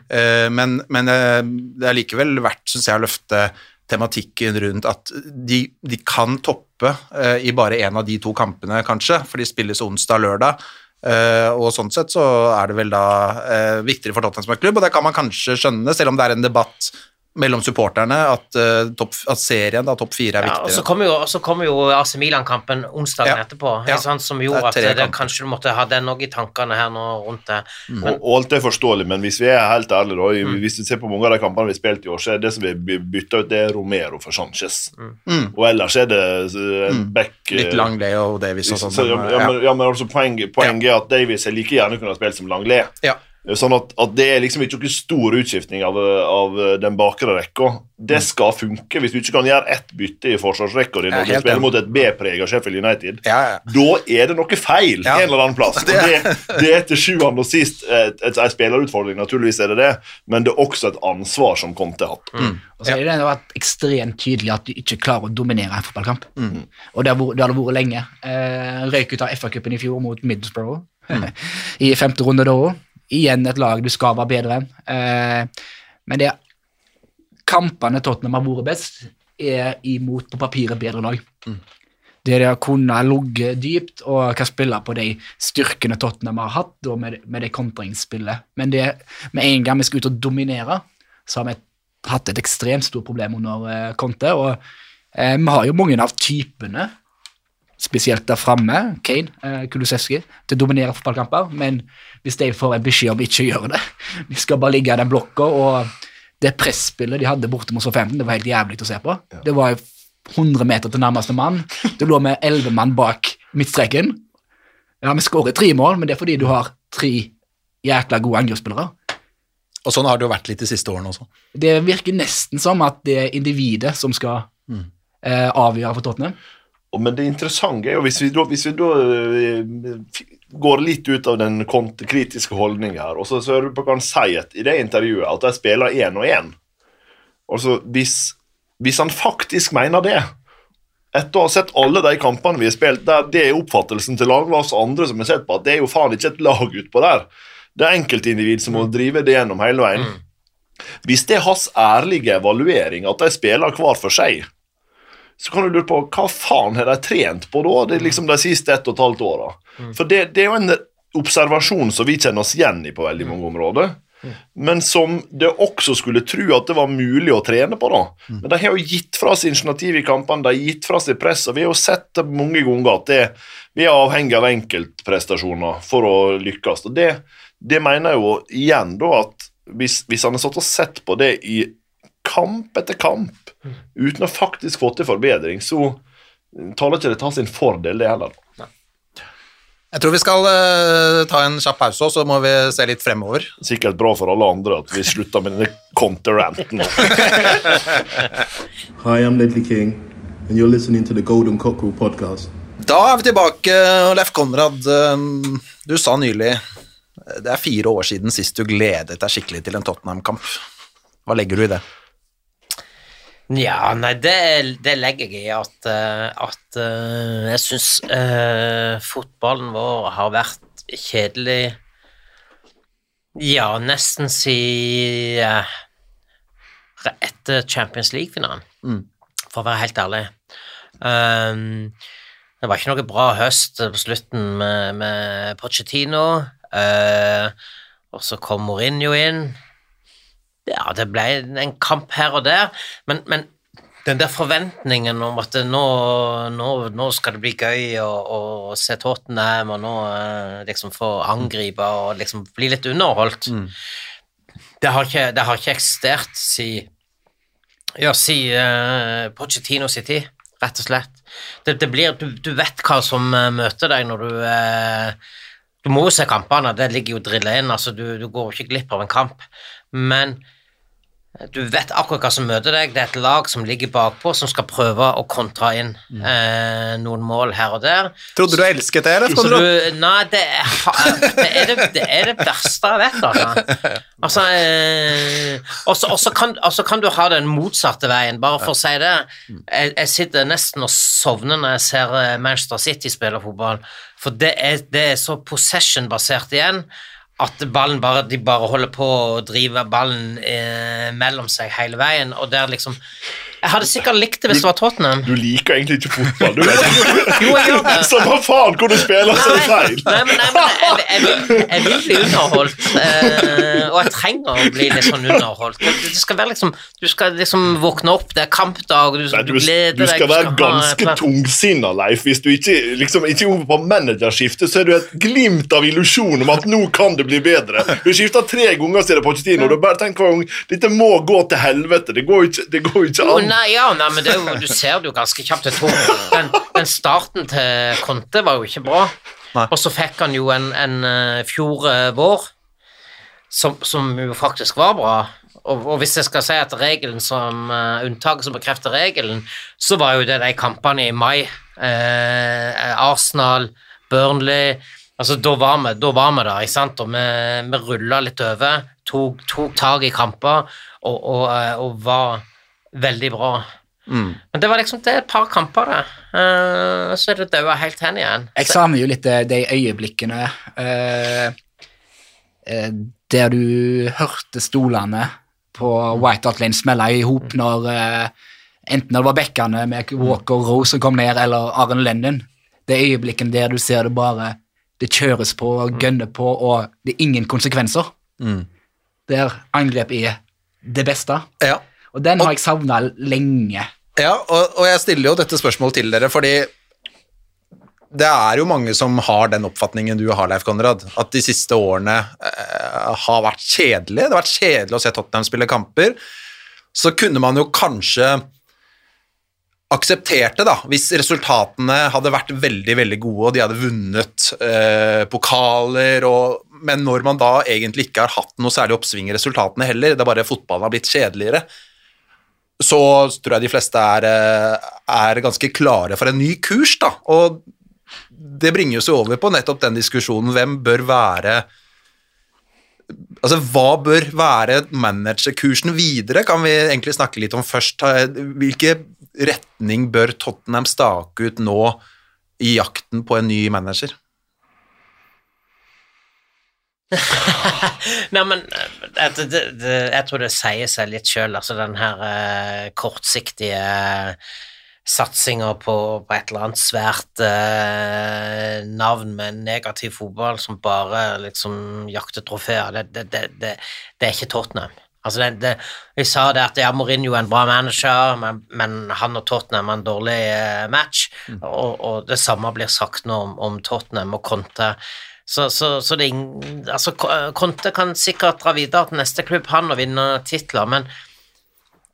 S4: men men det er likevel verdt, syns jeg, å løfte tematikken rundt at de, de kan toppe eh, i bare én av de to kampene, kanskje, for de spilles onsdag-lørdag. Eh, og sånn sett så er det vel da eh, viktigere for Tottenham som klubb, og det kan man kanskje skjønne, selv om det er en debatt mellom supporterne at, uh, top, at serien, da, topp fire, er
S5: Ja, og så kommer jo, så kommer jo AC Milan-kampen onsdagen
S4: Ja.
S5: etterpå,
S4: Ja.
S5: sant, som gjorde
S4: Det
S5: at
S4: tre
S5: det, kanskje du måtte ha den òg i tankene her nå rundt det.
S7: Og, og alt er forståelig, men hvis vi er helt ærlige, da, i-
S5: Mm.
S7: hvis du ser på mange av de kampene vi har spilt i år, så er det som vi by- bytta ut, det er Romero for Sanchez.
S4: Mm.
S7: Og ellers er det eh, en back eh,
S4: Litt Langley og Davies og
S7: Så,
S4: sånn.
S7: ja,
S4: men,
S7: ja,
S4: ja.
S7: men, ja, men altså poenget, poenget er at Davies er like gjerne kunne ha spilt som Langley.
S4: Ja.
S7: Sånn at, at det er liksom ikke noen stor utskiftning av, av den bakre rekka. Det skal funke. Hvis du ikke kan gjøre ett bytte i forsvarsrekka di
S4: Mm.
S7: Når du spiller mot et B-prega Sheffield United,
S4: Ja, ja.
S7: da er det noe feil
S4: Ja.
S7: en eller annen plass.
S4: Det-
S7: det, det er til sjuende og sist en spillerutfordring, naturligvis er det det, men det er også et ansvar som kom har hatt.
S4: Mm.
S6: Og så er det vært ekstremt tydelig at du ikke klarer å dominere en fotballkamp. Og det har, vært- det har vært lenge. Eh, røyk ut av FA-cupen i fjor mot Middlesbrough i femte runde da òg. Igjen et lag du skal være bedre enn. Eh, men det kampene Tottenham har vært best, er imot på papiret bedre lag. Det de har kunnet ligge dypt og kan spille på de styrkene Tottenham har hatt, og med, med det kontringsspillet. Men det, med en gang vi skal ut og dominere, så har vi hatt et ekstremt stort problem under eh, Conte. Og eh, vi har jo mange av typene, spesielt der framme, Kane, eh, Kulusevski, til å dominere fotballkamper. Men hvis de får en beskjed om ikke å gjøre det, De skal bare ligge i den blokka, og det presspillet de hadde borte mot Southampton, det var helt jævlig å se på. Det var 100 meter til nærmeste mann. Du lå med 11 mann bak midtstreken. Ja, vi skårer tre mål, men det er fordi du har tre jækla gode angrepsspillere.
S4: Og sånn har det jo vært litt de siste årene også.
S6: Det virker nesten som at det er individet som skal eh, avgjøre for Tottenham.
S7: Men det interessante er jo, hvis vi da, hvis vi da eh, går litt ut av den kritiske holdningen her, og så, hører du på hva han sier i det intervjuet, at de spiller én og én. Altså, hvis, hvis han faktisk mener det, etter å ha sett alle de kampene vi har spilt, der det er oppfattelsen til Laglass og andre som har sett på, at det er jo faen ikke et lag utpå der. Det er enkeltindivid som må drive det gjennom hele veien. Hvis det er hans ærlige evaluering, at de spiller hver for seg, så kan du lure på hva faen har de trent på da, det er liksom de siste ett og et halvt åra. For det, det er jo en observasjon som vi kjenner oss igjen i på veldig mange områder. Men som det også skulle tro at det var mulig å trene på. da. Men de har jo gitt fra seg initiativ i kampene, de har gitt fra seg press, og vi har jo sett det mange ganger at det, vi er avhengig av enkeltprestasjoner for å lykkes. Og det, det mener jeg jo igjen da at hvis, hvis han har satt og sett på det i kamp etter kamp, uten å faktisk få til forbedring, så taler ikke det til sin fordel, det heller.
S4: Jeg tror vi skal eh, ta en kjapp pause, og så må vi se litt fremover.
S7: Sikkert bra for alle andre at vi slutter med denne counter-ranten.
S3: Hi, I'm Ledley King, and you're listening to the Golden Cockerel podcast.
S4: Da er vi tilbake, Leif Konrad. eh, Du sa nylig eh, det er fire år siden sist du gledet deg skikkelig til en Tottenham-kamp. Hva legger du i det?
S5: Ja, nei, det, det legger jeg i at, eh, at eh, jeg syns fotballen vår har vært kjedelig Ja, nesten si eh, etter Champions League-finalen, for å være helt ærlig. Um, det var ikke noe bra høst på slutten med, med Pochettino, Uh, og så kom Mourinho inn. Ja, det ble en kamp her og der, men, men den der forventningen om at nå, nå, nå skal det bli gøy å, å se Tottenham og nå eh, liksom få angripe og liksom bli litt underholdt, det, har ikke, det har ikke eksistert si, ja, si uh, Pochettino sin tid, rett og slett. Det, det blir, du, du vet hva som eh, møter deg når du uh, Du må jo se kampene, det ligger jo drillet inn, altså du, du går ikke glipp av en kamp. Men du vet akkurat hva som møter deg. Det er et lag som ligger bakpå, som skal prøve å kontra inn eh, noen mål her og der.
S4: Trodde du elsket det, eller?
S5: Så du, nei, det er, det, er det, det er det verste jeg vet, altså. altså eh, og så- kan, kan du ha den motsatte veien, bare for å si det. Jeg, jeg sitter nesten og sovner når jeg ser eh, Manchester City spille fotball, for det er, det er så possession-basert igjen at ballen bare, de bare holder på å drive ballen eh, mellom seg hele veien, og der liksom Jeg hadde sikkert likt det hvis det var Tottenham.
S7: Du liker egentlig ikke fotball, du vet.
S5: Jo, jeg gjør det.
S7: Så hva faen hvor du spiller, så er det feil.
S5: Nei, men, nei, men jeg, jeg, vil, jeg vil bli underholdt, eh, og jeg trenger å bli litt sånn underholdt. Det, skal være liksom Du skal liksom våkne opp, det er kampdag, du,
S7: Nei,
S5: du
S7: du,
S5: gleder
S7: du skal være
S5: ha
S7: ganske
S5: et-
S7: tungsinna, Leif. Hvis du ikke liksom, ikke er på managerskifte, så er du et glimt av illusjon om at nå kan det bli bedre. Du skifter tre ganger siden Pochettino, og du bare tenker hver gang dette må gå til helvete. Det går ikke, det går ikke an.
S5: Nei, ja, nei, men jo, du ser det jo ganske kjapt. Den, den starten til Conte var jo ikke bra.
S4: Nei.
S5: Og så fikk han jo en, en eh, fjor eh, vår som, som jo faktisk var bra. Og, og hvis jeg skal si at regelen som uh, unntaket som bekrefter regelen, så var jo det de kampene i mai. Eh, Arsenal, Burnley Altså, da var vi, da var vi der, ikke sant? Og vi, vi rulla litt over, tok, tok tak i kamper og, og, og var veldig bra. Men det var liksom det er et par kamper, det. Uh, så er det daua helt hen igjen.
S6: Jeg savner jo litt eh, de øyeblikkene uh, uh, der du hørte stolene på White Hart Lane smelle i hop når eh, Enten det var bekkene med Walker Rose som kom ned, eller Aren Lennon. Det øyeblikken der du ser det bare Det kjøres på, og gønner på, og det er ingen konsekvenser. Der angrep er det beste.
S4: Ja.
S6: Og den har jeg savna lenge.
S4: Ja, og, og jeg stiller jo dette spørsmålet til dere, fordi det er jo mange som har den oppfatningen du har, Leif Konrad, at de siste årene eh, har vært kjedelige. Det har vært kjedelig å se Tottenham spille kamper. Så kunne man jo kanskje aksepterte, da, hvis resultatene hadde vært veldig veldig gode, og de hadde vunnet eh, pokaler, og, men når man da egentlig ikke har hatt noe særlig oppsving i resultatene heller, det er bare fotballen har blitt kjedeligere, så tror jeg de fleste er, eh, er ganske klare for en ny kurs, da. Og det bringer oss over på nettopp den diskusjonen hvem bør være Altså, Hva bør være managerkursen videre, kan vi egentlig snakke litt om først. Hvilken retning bør Tottenham stake ut nå i jakten på en ny manager?
S5: Nei, men eh, det, det, det, jeg tror det sier seg litt sjøl, altså den her eh, kortsiktige satsinga på, på, et eller annet svært eh, navn med negativ fotball som bare liksom jakter trofeer, det, det, det, er ikke Tottenham. Altså det, det, jeg sa det at ja, Mourinho er en bra manager, men, men han og Tottenham er en dårlig eh, match. Mm. Og, og, det samme blir sagt nå om, om Tottenham og Conte. Så, så, så det, altså, Conte kan sikkert dra videre til neste klubb, han, og vinne titler, men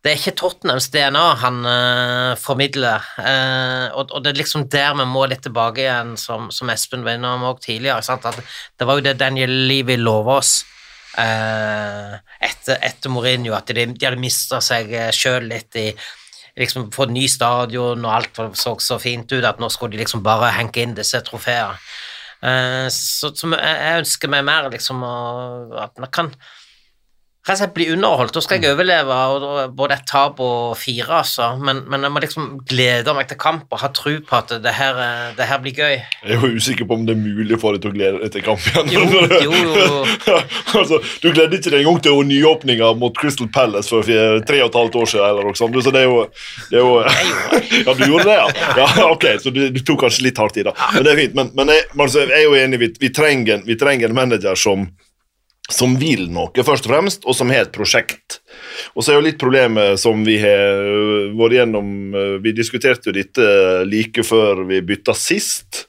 S5: det er ikke Tottenhams DNA han uh, formidler, uh, og, og, det er liksom der vi må litt tilbake igjen, som, som Espen var innom òg tidligere. Sant? At det var jo det Daniel Levy lova oss uh, etter, etter, Mourinho, at de, de hadde mista seg sjøl litt i liksom Få ny stadion, og alt så så fint ut, at nå skulle de liksom bare henke inn disse trofeene. Så, så, jeg ønsker meg mer liksom at man kan rett og slett bli underholdt. Da skal jeg overleve både et tap og fire, altså. Men, men, jeg må liksom glede meg til kamp og ha tro på at det her, det her, blir gøy.
S7: Jeg er jo usikker på om det er mulig for deg til å glede deg til kamp igjen.
S5: Jo, jo, jo.
S7: altså, du gledet ikke deg engang til nyåpninga mot Crystal Palace for tre og et halvt år siden, eller noe sånt. Så det er jo, det er jo Ja, du gjorde det, ja? ja ok, så du, du, tok kanskje litt hardt i, da. Men det er fint. Men, men jeg, altså, jeg, er jo enig, vi, vi, trenger, vi trenger en manager som som vil noe, først og fremst, og som har et prosjekt. Og så er jo litt problemet som vi har øh, vært gjennom øh, Vi diskuterte jo dette like før vi bytta sist,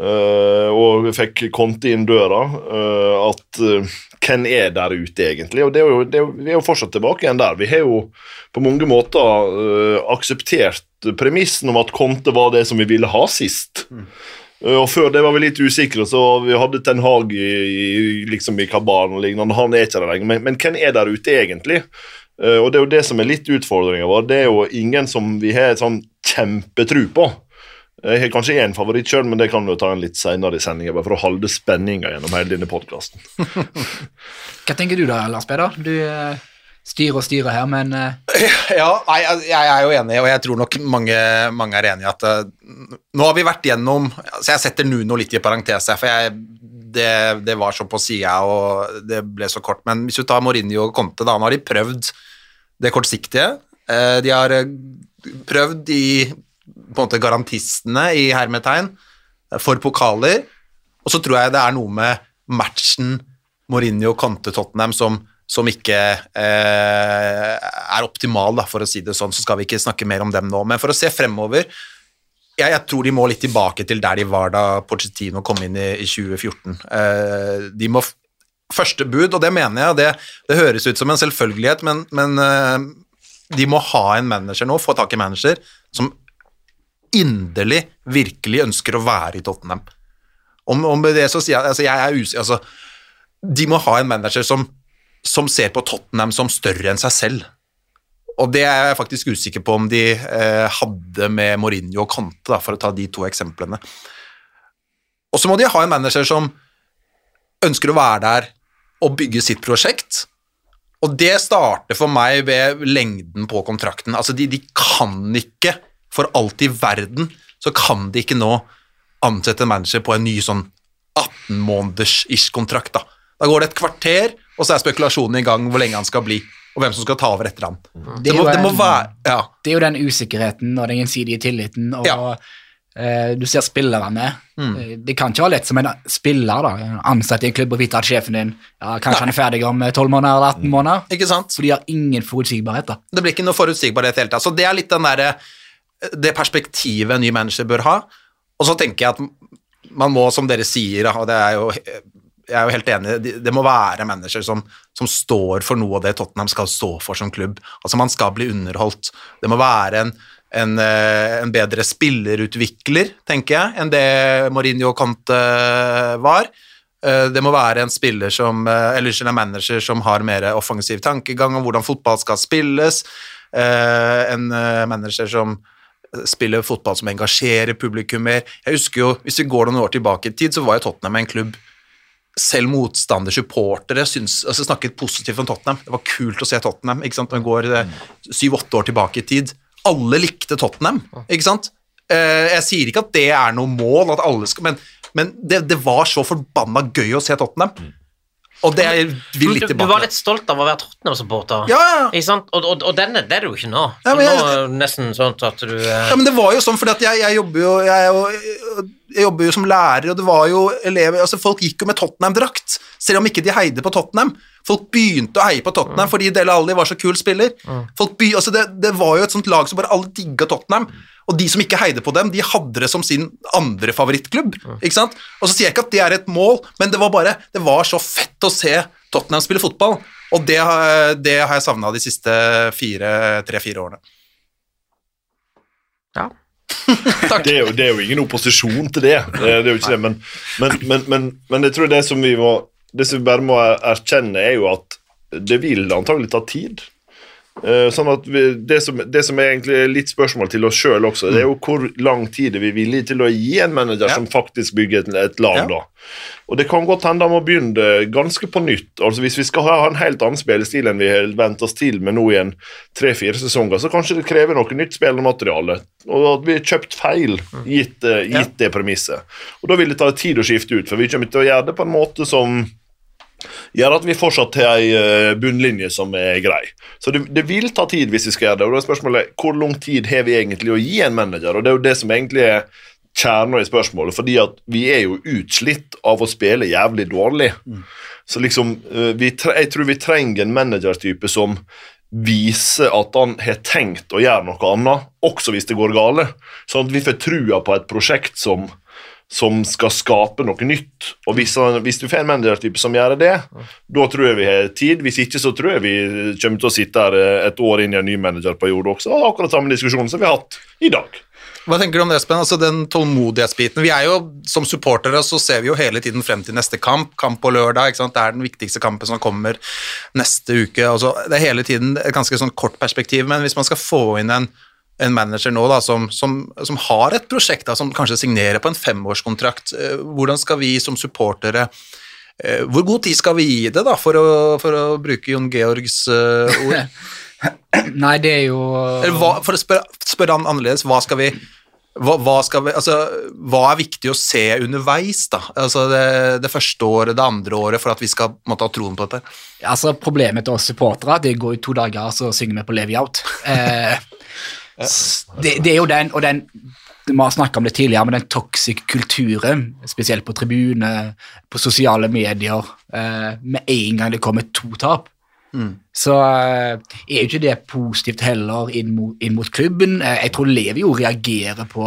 S7: øh, og vi fikk Conte inn døra, at hvem er der ute, egentlig? Og er jo, er, Vi er jo fortsatt tilbake igjen der. Vi har jo på mange måter akseptert premissen om at Conte var det som vi ville ha sist. Mm. Eh, og Før det var vi litt usikre, så vi hadde Ten Hag i, i, liksom i kabalen og lignende. Han er ikke der lenger. Men, men, hvem er der ute, egentlig? Uh, og Det er jo det som er litt utfordringa vår. Det er jo ingen som vi har sånn kjempetru på. Jeg har kanskje én favoritt sjøl, men det kan du ta en litt seinere i sendinga. Bare for å holde spenninga gjennom hele denne podkasten.
S6: Hva tenker du da, Lars Peder? Du... Styre og styre her, men uh...
S4: Ja, nei, jeg er jo enig, og jeg tror nok mange, mange er enig i at uh, Nå har vi vært gjennom Så jeg setter Nuno litt i parentes her, for jeg, det, det, var så på sida, og det ble så kort. Men hvis du tar Mourinho og Conte, da nå har de prøvd det kortsiktige. Uh, de har prøvd de på en måte garantistene i hermetegn for pokaler, og så tror jeg det er noe med matchen Mourinho-Conte-Tottenham som som ikke eh, er optimal, da, for å si det sånn, så skal vi ikke snakke mer om dem nå. Men for å se fremover jeg, jeg tror de må litt tilbake til der de var da Pochettino kom inn i, i 2014. Eh, de må Første bud, og det mener jeg, det, det høres ut som en selvfølgelighet, men, men eh, de må ha en manager nå, få tak i manager, som inderlig, virkelig ønsker å være i Tottenham. Om, om det så sier jeg altså, jeg er usikker altså, De må ha en manager som som ser på Tottenham som større enn seg selv. Og det er jeg faktisk usikker på om de eh, hadde med Mourinho og Conte, da, for å ta de to eksemplene. Og så må de ha en manager som ønsker å være der og bygge sitt prosjekt. Og det starter for meg ved lengden på kontrakten. Altså, de, de kan ikke, for alt i verden, så kan de ikke nå ansette en manager på en ny sånn 18 måneders ish kontrakt. Da. da går det et kvarter, og så er spekulasjonen i gang hvor lenge han skal bli, og hvem som skal ta over etter han.
S6: Det, det, må, det må, være ja. Det er jo den usikkerheten og den gjensidige tilliten, og ja. eh, du ser spillerne. Mm. Eh, det kan ikke være lett som en spiller, da, ansatt i en klubb, å vite at sjefen din ja, kanskje Nei. han er ferdig om 12 eh, måneder eller 18 måneder.
S4: Ikke sant?
S6: For de har ingen forutsigbarhet. da.
S4: Det blir ikke noe forutsigbarhet i det hele tatt. Så det er litt den der, det perspektivet en ny manager bør ha. Og så tenker jeg at man må, som dere sier, og det er jo jeg er jo helt enig, det må være manager som, som, står for noe av det Tottenham skal stå for som klubb. Altså Man skal bli underholdt. Det må være en en, eh, en bedre spillerutvikler, tenker jeg, enn det Mourinho og Conte var. Eh, Det må være en spiller som, eh, eller en manager som har mer offensiv tankegang om hvordan fotball skal spilles. Eh, En eh, manager som spiller fotball som engasjerer publikum mer. Jeg husker jo, Hvis vi går noen år tilbake i tid, så var jo Tottenham en klubb selv motstandersupportere altså snakket positivt om Tottenham. Det var kult å se Tottenham. ikke sant? Vi går syv-åtte år tilbake i tid. Alle likte Tottenham, ikke sant? Eh, jeg sier ikke at det er noe mål, at alle skal, men, men det, det var så forbanna gøy å se Tottenham. Og det er vil litt
S5: Du, du var litt stolt av å være Tottenham-supporter.
S4: Ja, ja.
S5: Ikke sant? Og, og, og det er du jo ikke nå.
S4: Ja, jeg-
S5: nå det nesten sånn at du eh,
S4: Ja, men det var jo sånn, fordi at jeg, jeg jobber jo jeg, er jo- jeg jobber jo som lærer, og det var jo elever altså Folk gikk jo med Tottenham-drakt, selv om ikke de heide på Tottenham. Folk begynte å heie på Tottenham fordi Dele Alli var så kul spiller. Folk by, altså det, det var jo et sånt lag som bare alle digga Tottenham. Og de som ikke heide på dem, de hadde det som sin andre favorittklubb. ikke sant? Og så sier jeg ikke at det er et mål, men det var bare Det var så fett å se Tottenham spille fotball, og det, det har jeg savna de siste fire, tre-fire årene.
S7: Det er, jo, det er jo ingen opposisjon til det, det, er jo ikke det, men, men, men, men jeg tror det som vi må Det som vi bare må erkjenne, er jo at det vil antagelig ta tid. Eh, Sånn at vi, det, som, det som er egentlig litt spørsmål til oss sjøl også, det er jo hvor lang tid er vi villige til å gi en manager
S4: Ja.
S7: som faktisk bygger et, et lag,
S4: Ja.
S7: da. Og det kan godt hende han må begynne ganske på nytt. Altså Hvis vi skal ha en helt annen spillestil enn vi har vent oss til med nå i en tre-fire sesonger, så kanskje det krever noe nytt spillermateriale. Og at vi har kjøpt feil, gitt, gitt gitt det premisset. Og da vil det ta tid å skifte ut, for vi kommer til å gjøre det på en måte som gjør at vi fortsatt har ei eh, bunnlinje som er grei. Så det, det vil ta tid hvis vi skal gjøre det. Og da er spørsmålet hvor lang tid har vi egentlig å gi en manager? Og det er jo det som egentlig er kjernen i spørsmålet, fordi at vi er jo utslitt av å spille jævlig dårlig. Så liksom, eh, vi, jeg tror vi trenger en managertype som viser at han har tenkt å gjøre noe annet, også hvis det går gale. Sånn at vi får trua på et prosjekt som som skal skape noe nytt. Og hvis, hvis du får en managertype som gjør det, da tror jeg vi har tid. Hvis ikke, så tror jeg vi kommer til å sitte her eh, et år inn i en ny managerperiode også, og ha akkurat samme diskusjon som vi har hatt i dag.
S4: Hva tenker du om det, Espen? Altså den tålmodighetsbiten. Vi er jo, Som supportere så ser vi jo hele tiden frem til neste kamp. Kamp på lørdag. ikke sant? Det er den viktigste kampen som kommer neste uke. Altså, det er hele tiden et ganske sånn kort perspektiv, men hvis man skal få inn en, en manager nå da, som, som, som har et prosjekt, da, som kanskje signerer på en femårskontrakt, eh, hvordan skal vi som supportere eh, Hvor god tid skal vi gi det, da, for å, for å bruke Jon Georgs eh, ord?
S6: Nei, det er jo
S4: hva, for å spørre, spørre han annerledes, hva skal vi hva, hva, skal vi, altså, hva er viktig å se underveis, da? Altså det, det første året, det andre året, for at vi skal måtte ha troen på dette?
S6: Altså, Problemet til oss supportere det går jo to dager, så synger vi på Levi Out. Eh, det, det er jo den, og den Vi har snakket om det tidligere, men den toxic kulturen, spesielt på tribune, på sosiale medier, eh, med en gang det kommer to tap, så eh, er jo ikke det positivt heller inn mot, inn mot klubben. Eh, jeg tror Levi jo reagerer på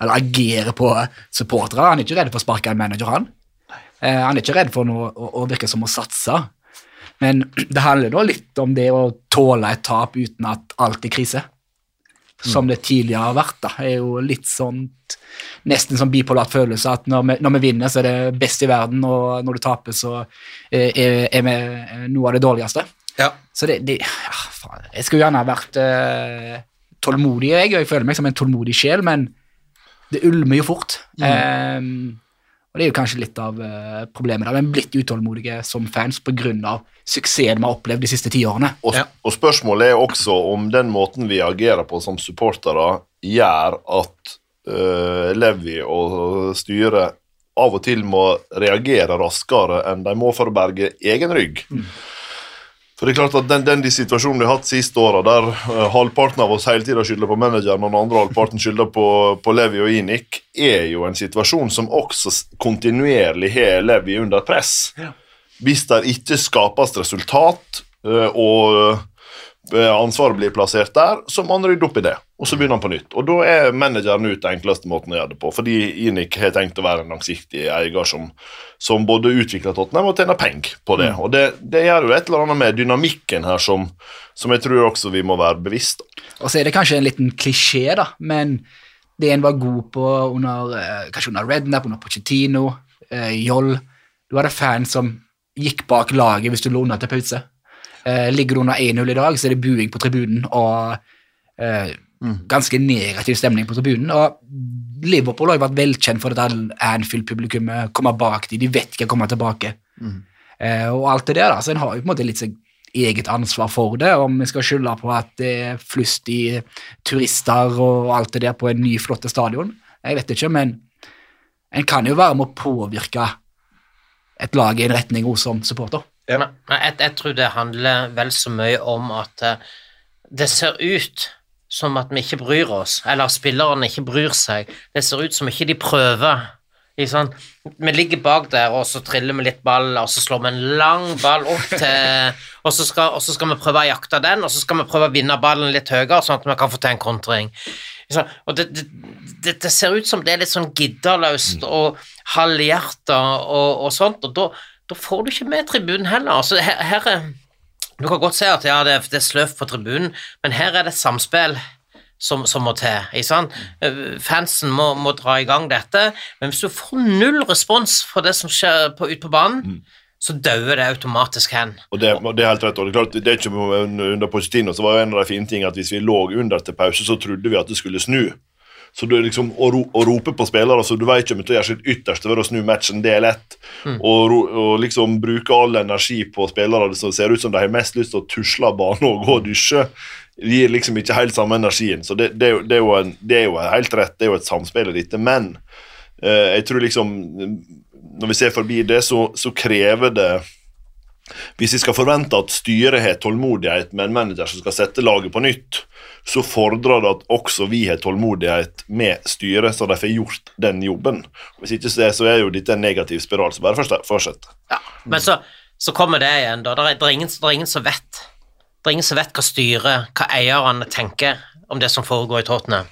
S6: eller agerer på supportere. Han er ikke redd for å sparke en manager, han. Han er ikke redd for noe, å, å virke som å satse. Men det handler da litt om det å tåle et tap uten at alt er krise. Som det tidligere har vært. da, er jo litt sånn Nesten sånn bipolart følelse at når vi, når vi vinner, så er det best i verden, og når du taper, så eh, er, er vi eh, noe av det dårligste.
S4: Ja.
S6: Så det, det ja, faen, Jeg skulle gjerne ha vært uh, tålmodig, jeg, og jeg føler meg som en tålmodig sjel, men det ulmer jo fort. Ehm, og det er jo kanskje litt av eh, problemet. da, Vi er blitt utålmodige som fans pga. suksessen vi har opplevd de siste ti årene.
S7: Og,
S4: Ja.
S7: og spørsmålet er også om den måten vi agerer på som supportere, gjør at uh, Levi og styret av og til må reagere raskere enn de må for å berge egen rygg. For det er klart at Den, den de situasjonen vi har hatt siste åra, der uh, halvparten av oss hele tida skylder på manageren, og den andre halvparten skylder på, på Levi og Inik, er jo en situasjon som også kontinuerlig har Levi under press. Hvis det ikke skapes resultat, uh, og, ansvaret blir plassert der, så må han rydde opp i det. Og så begynner han på nytt. Og da er manageren ut den enkleste måten å gjøre det på, fordi Inik har tenkt å være en langsiktig eier som, som både utvikler Tottenham og tjener penger på det. Og det, det gjør jo et eller annet med dynamikken her som, som jeg tror også vi må være bevisst.
S6: Og så er det kanskje en liten klisjé, da, men det en var god på under eh, kanskje under Rednap, under Pochettino, eh, Joll Du hadde fans som gikk bak laget hvis du lå under til pause. Eh, ligger du under 1-0 i dag, så er det buing på tribunen og eh, ganske negativ stemning på tribunen. Og Liverpool har jo vært velkjent for at Anfield-publikummet kommer bak dem, de vet ikke å komme tilbake. Eh, og alt det der, da, så en har jo på en måte litt seg eget ansvar for det, om vi skal skylde på at det er flust i turister og alt det der på en ny, flott stadion. Jeg vet ikke, men en kan jo være med å påvirke et lag i en retning også som supporter.
S5: Nei, jeg, jeg tror det handler vel så mye om at eh, det ser ut som at vi ikke bryr oss, eller spillerne ikke bryr seg. Det ser ut som ikke de prøver. Sant? Vi ligger bak der, og så triller vi litt ball, og så slår vi en lang ball opp til Og så skal, og så skal vi prøve å jakte den, og så skal vi prøve å vinne ballen litt høyere, sånn at vi kan få til en kontring. Og det, det, det, ser ut som det er litt sånn giddeløst og halvhjerta og, og sånt, og da, da får du ikke med tribunen heller. Altså, her, her er Du kan godt si at ja, det, er- det er sløvt på tribunen, men her er det samspill som, som må til. Ikke sant? Eh, Fansen må, må dra i gang dette, men hvis du får null respons for det som skjer på, ut på banen, så dauer det automatisk hen.
S7: Og det, og det er helt rett. og det er klart, det er ikke Under Pochettino så var jo en av de fine tingene at hvis vi lå under til pause, så trodde vi at det skulle snu. Så du liksom å, ro, å rope på spillere så du vet ikke om du gjør sitt ytterste for å snu matchen, det er lett. Og, og liksom bruke all energi på spillere som ser ut som de har mest lyst til å tusle av banen og gå og dusje, gir liksom ikke helt samme energien. Så det, det, det, er jo en, det er jo helt rett, det er jo et samspill i dette. Men eh, jeg tror liksom Når vi ser forbi det, så, så krever det hvis vi skal forvente at styret har tålmodighet med en manager som skal sette laget på nytt, så fordrer det at også vi har tålmodighet med styret, så de får gjort den jobben. Hvis ikke så er, så er jo dette en negativ spiral så bare fortsett.
S5: Ja, men så, så kommer det igjen, da. Det er, er ingen, er ingen som vet. Det er ingen som vet hva styret, hva eierne tenker om det som foregår i Tottenham.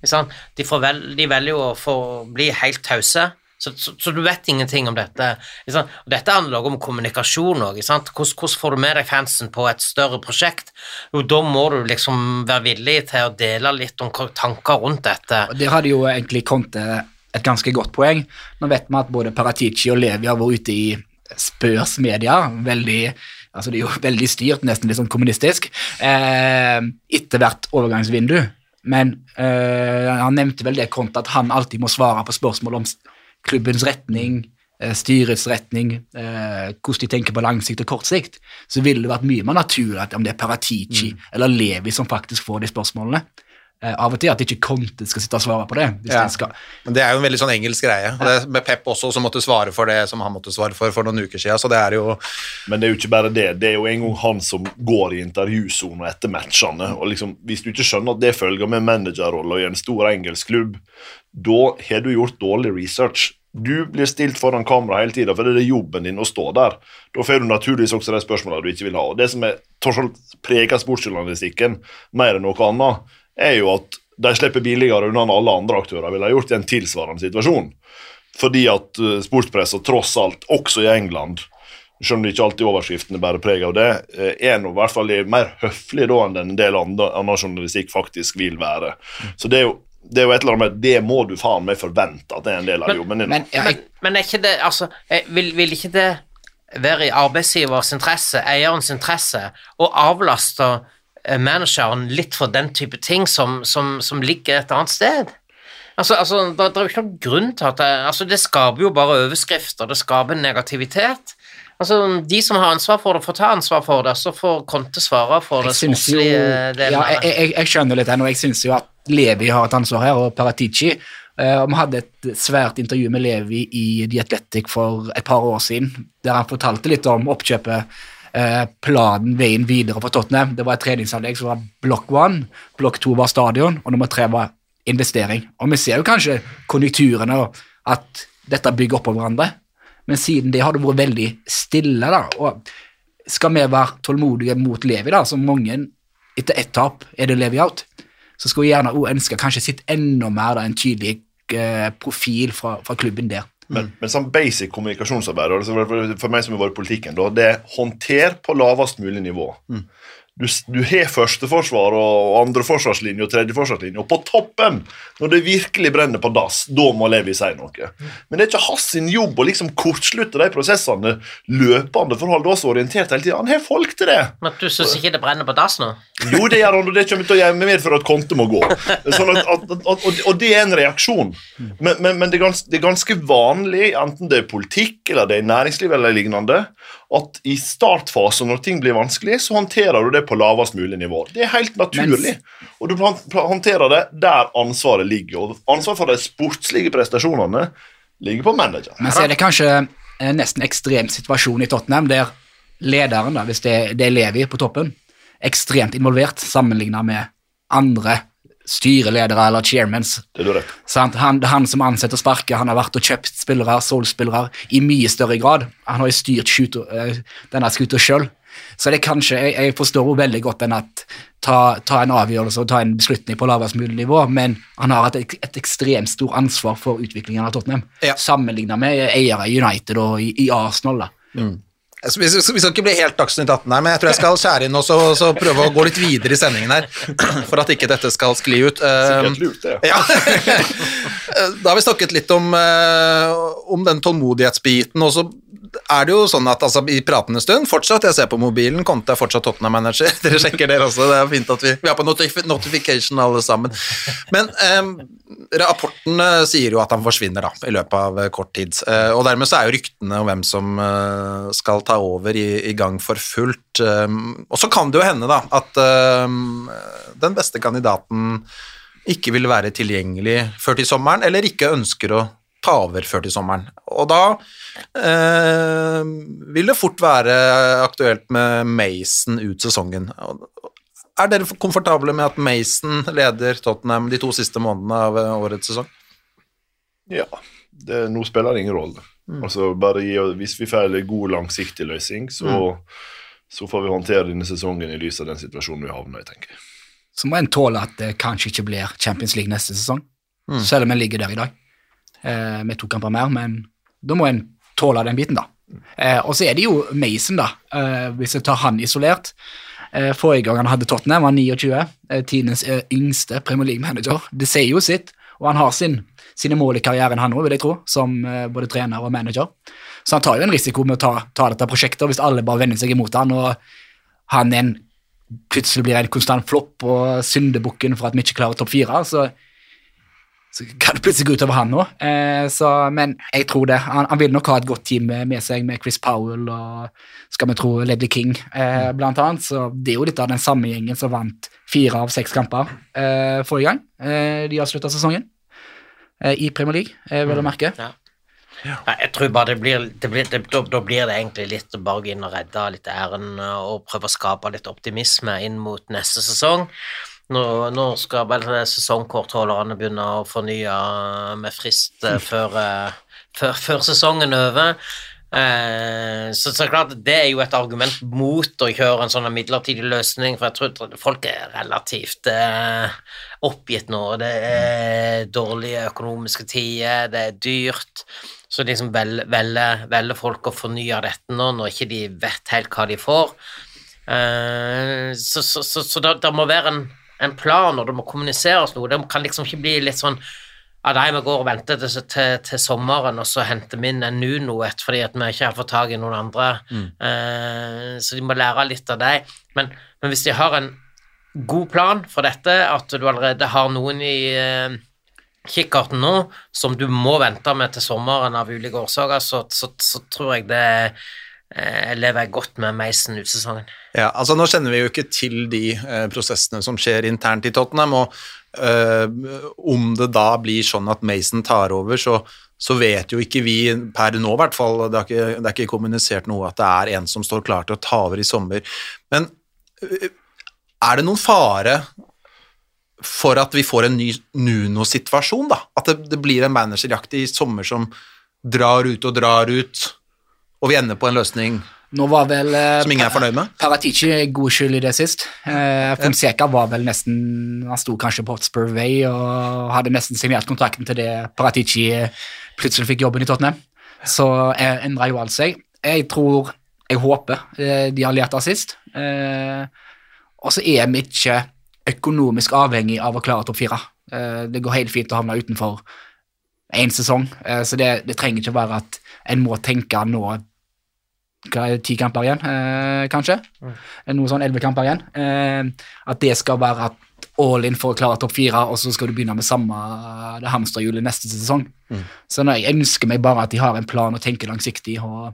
S5: De, de velger jo å få bli helt tause, så, så, så du vet ingenting om dette. Dette handler også om kommunikasjon òg. Hvordan, hvordan får du med deg fansen på et større prosjekt? Jo, da må du liksom være villig til å dele litt om tanker rundt dette.
S6: Og Der hadde jo egentlig Conte et ganske godt poeng. Nå vet vi at både Paratici og Levi har vært ute i Spørs media, veldig altså det er jo veldig styrt, nesten litt sånn kommunistisk, eh, etter hvert overgangsvindu. Men eh, han nevnte vel det kontet at han alltid må svare på spørsmål om klubbens retning, eh, styrets retning, eh, hvordan de tenker på lang sikt og kort sikt, så ville det vært mye mer naturlig at om det er Paratici eller Levi som faktisk får de spørsmålene. Eh, av og til at ikke Conte skal sitte og svare på det. Hvis
S4: Ja. Men det er jo en veldig sånn engelsk greie. Og det er med Pep også, som måtte svare for det som han måtte svare for for noen uker siden. Så det er jo
S7: Men det er jo ikke bare det. Det er jo en gang han som går i intervjusona etter matchene. og liksom, Hvis du ikke skjønner at det følger med managerrolla i en stor engelsk klubb, da har du gjort dårlig research. Du blir stilt foran kamera hele tida, for det er jobben din å stå der. Da får du naturligvis også de spørsmålene du ikke vil ha. Og Det som er preger sportsjournalistikken mer enn noe annet, er jo at de slipper billigere unna enn alle andre aktører ville ha gjort i en tilsvarende situasjon. Fordi at uh, sportspressa tross alt, også i England, selv om det ikke alltid overskriftene bærer preg av det, eh, er nå i hvert fall mer høflig da enn en del annen journalistikk faktisk vil være. Så det er jo det er jo et eller annet med Det må du faen meg forvente at det er en del av
S5: Men-
S7: jobben din.
S6: men ja,
S5: Men,
S6: jeg,
S5: men er ikke det altså, eh, vil, vil ikke det være i arbeidsgivers interesse, eierens interesse, å avlaste eh, manageren litt for den type ting som, som, som ligger et annet sted? Altså, altså det, det er jo ikke noen grunn til at det, altså, det skaper jo bare overskrifter, det skaper negativitet. Altså, De som har ansvar for det, får ta ansvar for det, så får Konte svare for det
S6: jeg jo ja, jeg, jeg, jeg skjønner litt og jeg syns jo at Levi har et ansvar her, og Paratici. Eh, Vi hadde et svært intervju med Levi i The Athletic for et par år siden, der han fortalte litt om oppkjøpet, eh, planen, veien videre for Tottenham. Det var et treningsanlegg som var blokk one, blokk to var stadion, og nummer tre var investering. Og vi ser jo kanskje konjunkturene, og at dette bygger oppå hverandre, men siden det har det vært veldig stille, da. og skal vi være tålmodige mot Levi, da, som mange etter ett tap er det Levi out, så skulle jeg gjerne også ønske kanskje sitt enda mer da, en tydelig eh, profil fra, fra klubben der.
S7: Men, men sånn basic kommunikasjonsarbeid, for, meg som har vært i politikken, det er håndter på lavest mulig nivå. Du, du har førsteforsvar og andreforsvarslinje og tredjeforsvarslinje, og på toppen, når det virkelig brenner på dass, da må Levi si noe. Men det er ikke hans jobb å liksom kortslutte de prosessene løpende for å holde oss orientert hele tida. Han har folk til det.
S5: Men du syns ikke det brenner på dass nå?
S7: Jo, det gjør han, og det kommer til å gjøre- medføre at konto må gå. Sånn at, at, at, og det er en reaksjon. Men, men, men det, er ganske, det er ganske vanlig, enten det er politikk eller det er næringsliv eller lignende, at i startfasen, når ting blir vanskelig, så håndterer du det på lavest mulig nivå. Det er helt naturlig. Og du håndterer det der ansvaret ligger. Og ansvaret for de sportslige prestasjonene ligger på manageren.
S6: Men så er det kanskje en nesten ekstrem situasjon i Tottenham, der lederen, da, hvis det, det er Levi på toppen, ekstremt involvert sammenlignet med andre styreledere eller chairmans.
S7: Det er.
S6: Sant? Han, han som ansetter og sparker, han har vært og kjøpt spillere, Soul-spillere, i mye større grad. Han har jo styrt skuta, eh, denne skuta sjøl. Så det er kanskje, jeg, jeg forstår jo veldig godt den at ta, ta en avgjørelse og ta en beslutning på lavest mulig nivå, men han har hatt et, et ekstremt stort ansvar for utviklingen av Tottenham,
S4: Ja.
S6: sammenlignet med eiere i United og i, i Arsenal. da.
S4: Så Vi skal, ikke bli helt Dagsnytt 18 her, men jeg tror jeg skal skjære inn og så, så prøve å gå litt videre i sendingen her, for at ikke dette skal skli ut. Um,
S7: Sikkert lurt, det.
S4: Ja. da har vi snakket litt om, eh, om den tålmodighetsbiten, og så er det jo sånn at altså, i pratende stund, fortsatt, jeg ser på mobilen, Conte er fortsatt Tottenham-manager, dere sjekker dere også, det er fint at vi, vi er på notif notification alle sammen. Men eh, rapporten eh, sier jo at han forsvinner da, i løpet av eh, kort tid, Eh, og dermed så er jo ryktene om hvem som eh, skal ta over i, i gang for fullt. Eh, og så kan det jo hende da, at eh, den beste kandidaten ikke vil være tilgjengelig før til sommeren, eller ikke ønsker å ta over før til sommeren. Og da eh, vil det fort være aktuelt med Mason ut sesongen. Er dere komfortable med at Mason leder Tottenham de to siste månedene av eh, årets sesong?
S7: Ja, det, nå spiller det ingen rolle. Altså, bare gi, hvis vi får en god, langsiktig løsning, så, så får vi håndtere denne sesongen i lys av den situasjonen vi havner i, tenker jeg.
S6: Så må en tåle at det kanskje ikke blir Champions League neste sesong, selv om en ligger der i dag eh, med to kamper mer, men da må en tåle den biten, da. Eh, og så er det jo Mason, da, eh, hvis jeg tar han isolert. Eh, forrige gang han hadde Tottenham, var 29, eh, tidenes eh, yngste Premier League-manager. Det sier jo sitt, og han har sin, sine mål i karrieren, han òg, vil jeg tro, som eh, både trener og manager. Så han tar jo en risiko med å ta, ta dette prosjektet, hvis alle bare vender seg imot han, og han er en, plutselig blir en konstant flopp og syndebukken for at vi ikke klarer topp fire, så, så kan det plutselig gå utover han nå. Eh, men jeg tror det. Han, han vil nok ha et godt team med, seg, med Chris Powell og skal vi tro Ledley King, eh, blant annet. Så det er jo litt av den samme gjengen som vant fire av seks kamper eh, forrige gang eh, de avslutta sesongen eh, i Premier League, eh, du å merke.
S5: Ja. Ja. jeg tror bare det blir, det blir det, da, da blir det egentlig litt å bare inn og redde litt æren og prøve å skape litt optimisme inn mot neste sesong. Nå, nå skal vel sesongkortholderne begynne å fornye med frist uh, før, uh, før, før sesongen er over. Eh, så, så klart, det er jo et argument mot å kjøre en sånn midlertidig løsning, for jeg tror folk er relativt eh, oppgitt nå. Det er dårlige økonomiske tider, det er dyrt. Så liksom velger vel, vel folk å fornye dette nå, når ikke de vet helt hva de får. Eh, så, så, så det, det må være en, en plan, og det må kommuniseres noe. Det kan liksom ikke bli litt sånn ja, nei, vi går og venter til, til, til sommeren, og så henter vi inn en Nuno-et fordi at vi ikke har fått tak i noen andre. Eh, så de må lære litt av deg Men, men hvis de har en god plan for dette, at du allerede har noen i eh, kikkerten nå som du må vente med til sommeren av ulike årsaker, så, så, så tror jeg det eh, lever jeg godt med Meisen ut sesongen.
S4: Ja, altså Nå kjenner vi jo ikke til de eh, prosessene som skjer internt i Tottenham, og eh, om det da blir sånn at Mason tar over, så, så vet jo ikke vi per nå, i hvert fall, det er, ikke, det er ikke kommunisert noe at det er en som står klar til å ta over i sommer. Men eh, er det noen fare for at vi får en ny Nuno-situasjon, da? At det, det blir en managerjakt i sommer som drar ut og drar ut, og vi ender på en løsning
S6: Nå var vel eh,
S4: Som ingen er fornøyd med?
S6: Paratici god skyld i det sist. Eh, Fonseca var vel nesten Han sto kanskje på Hotspur Way og hadde nesten signert kontrakten til det Paratici plutselig fikk jobben i Tottenham. Så eh, endra jo alt seg. Jeg tror Jeg håper eh, de allierte av sist. Eh, og så er vi ikke økonomisk avhengig av å klare topp fire. Eh, det går helt fint å havne utenfor én sesong, eh, så det, det trenger ikke være at en må tenke nå ti kamper igjen, eh, kanskje? Noe sånn elleve kamper igjen. Eh, at det skal være at all in for å klare topp fire, og så skal du begynne med samme det hamsterhjulet neste sesong. Så nei, jeg ønsker meg bare at de har en plan og tenker langsiktig. og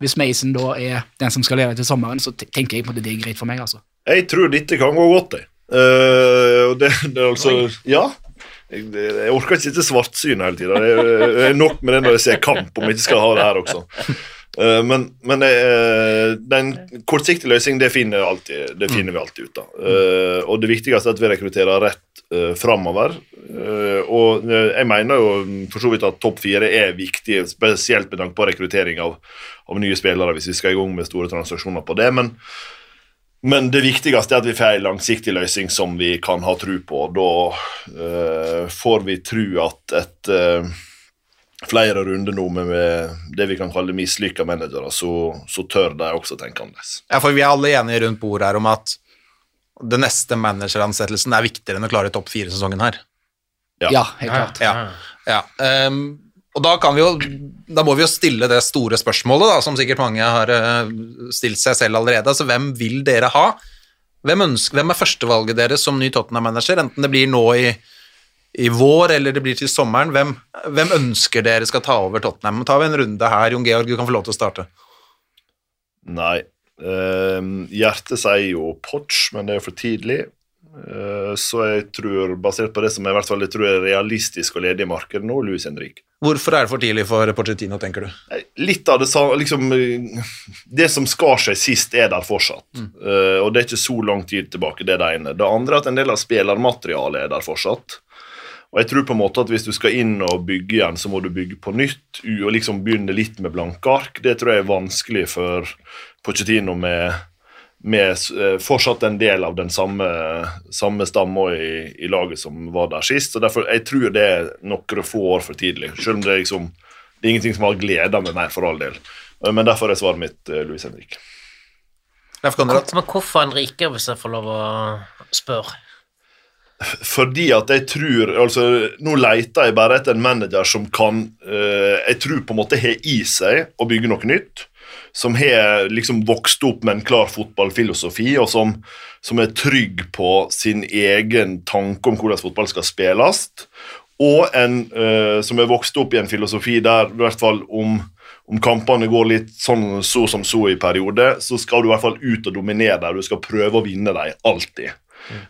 S6: Hvis Mason da er den som skal leve til sommeren, så tenker jeg på at det er greit for meg. altså.
S7: Jeg tror dette kan gå godt, jeg. Uh, det, det er altså Ja. Jeg, jeg orker ikke sitte svartsyn hele tida. Er- det er nok med det når jeg ser kamp, om jeg ikke skal ha det her også. Eh, men men eh, den kortsiktige løsningen, det finner, alltid, det finner vi alltid ut av. Eh, og det viktigste er at vi rekrutterer rett framover. Og jeg mener jo for så vidt at topp fire er viktig, spesielt med tanke på rekruttering av, av nye spillere, hvis vi skal i gang med store transaksjoner på det. men men det viktigste er at vi får en langsiktig løsning som vi kan ha tro på. Da får vi tro at etter flere runder nå med, med det vi kan kalle mislykka managere, så, så tør de også tenke annerledes.
S4: Ja, for vi er alle enige rundt bordet her om at den neste manageransettelsen er viktigere enn å klare topp fire-sesongen her.
S7: Ja.
S6: Ja, helt klart.
S4: Ja. ja. Um, og da kan vi jo Da må vi jo stille det store spørsmålet, da, som sikkert mange har eh, stilt seg selv allerede. Altså, hvem vil dere ha? Hvem, ønsker, hvem er førstevalget deres som ny Tottenham-manager? Enten det blir nå i, i vår eller det blir til sommeren. Hvem, hvem ønsker dere skal ta over Tottenham? Tar vi en runde her. Jon Georg, du kan få lov til å starte.
S7: Nei. Eh, hjertet sier jo Potch, men det er for tidlig. Eh, så jeg tror, basert på det som jeg, i hvert fall, jeg tror er realistisk og ledig i markedet nå, Louis Henrik.
S4: Hvorfor er det for tidlig for Pochettino, tenker du?
S7: Litt av det samme liksom, eh, Det som skar seg sist, er der fortsatt. Eh, og det er ikke så lang tid tilbake, det er det ene. Det andre er at en del av spillermaterialet er der fortsatt. Og jeg tror på en måte at hvis du skal inn og bygge igjen, så må du bygge på nytt og liksom begynne litt med blanke ark. Det tror jeg er vanskelig for Pochettino med, med eh, fortsatt en del av den samme, samme stamma i, i laget som var der sist. Så derfor, Jeg tror det er noen få år for tidlig. Selv om det er liksom det er ingenting som har gleda meg mer, for all del. Eh, Men derfor er svaret mitt eh, Louis Henrik.
S4: Leif Konrad?
S5: Hvorfor Enrique, hvis jeg får lov å spørre?
S7: Fordi at jeg tror altså Nå leter jeg bare etter en manager som kan eh, Jeg tror på en måte har i seg å bygge noe nytt. Som har liksom vokst opp med en klar fotballfilosofi, og som, som er trygg på sin egen tanke om hvordan fotball skal spilles. Og en eh, som er vokst opp i en filosofi der i hvert fall om om kampene går litt sånn så som så i periode, så skal du i hvert fall ut og dominere der. Du skal prøve å vinne dem, alltid.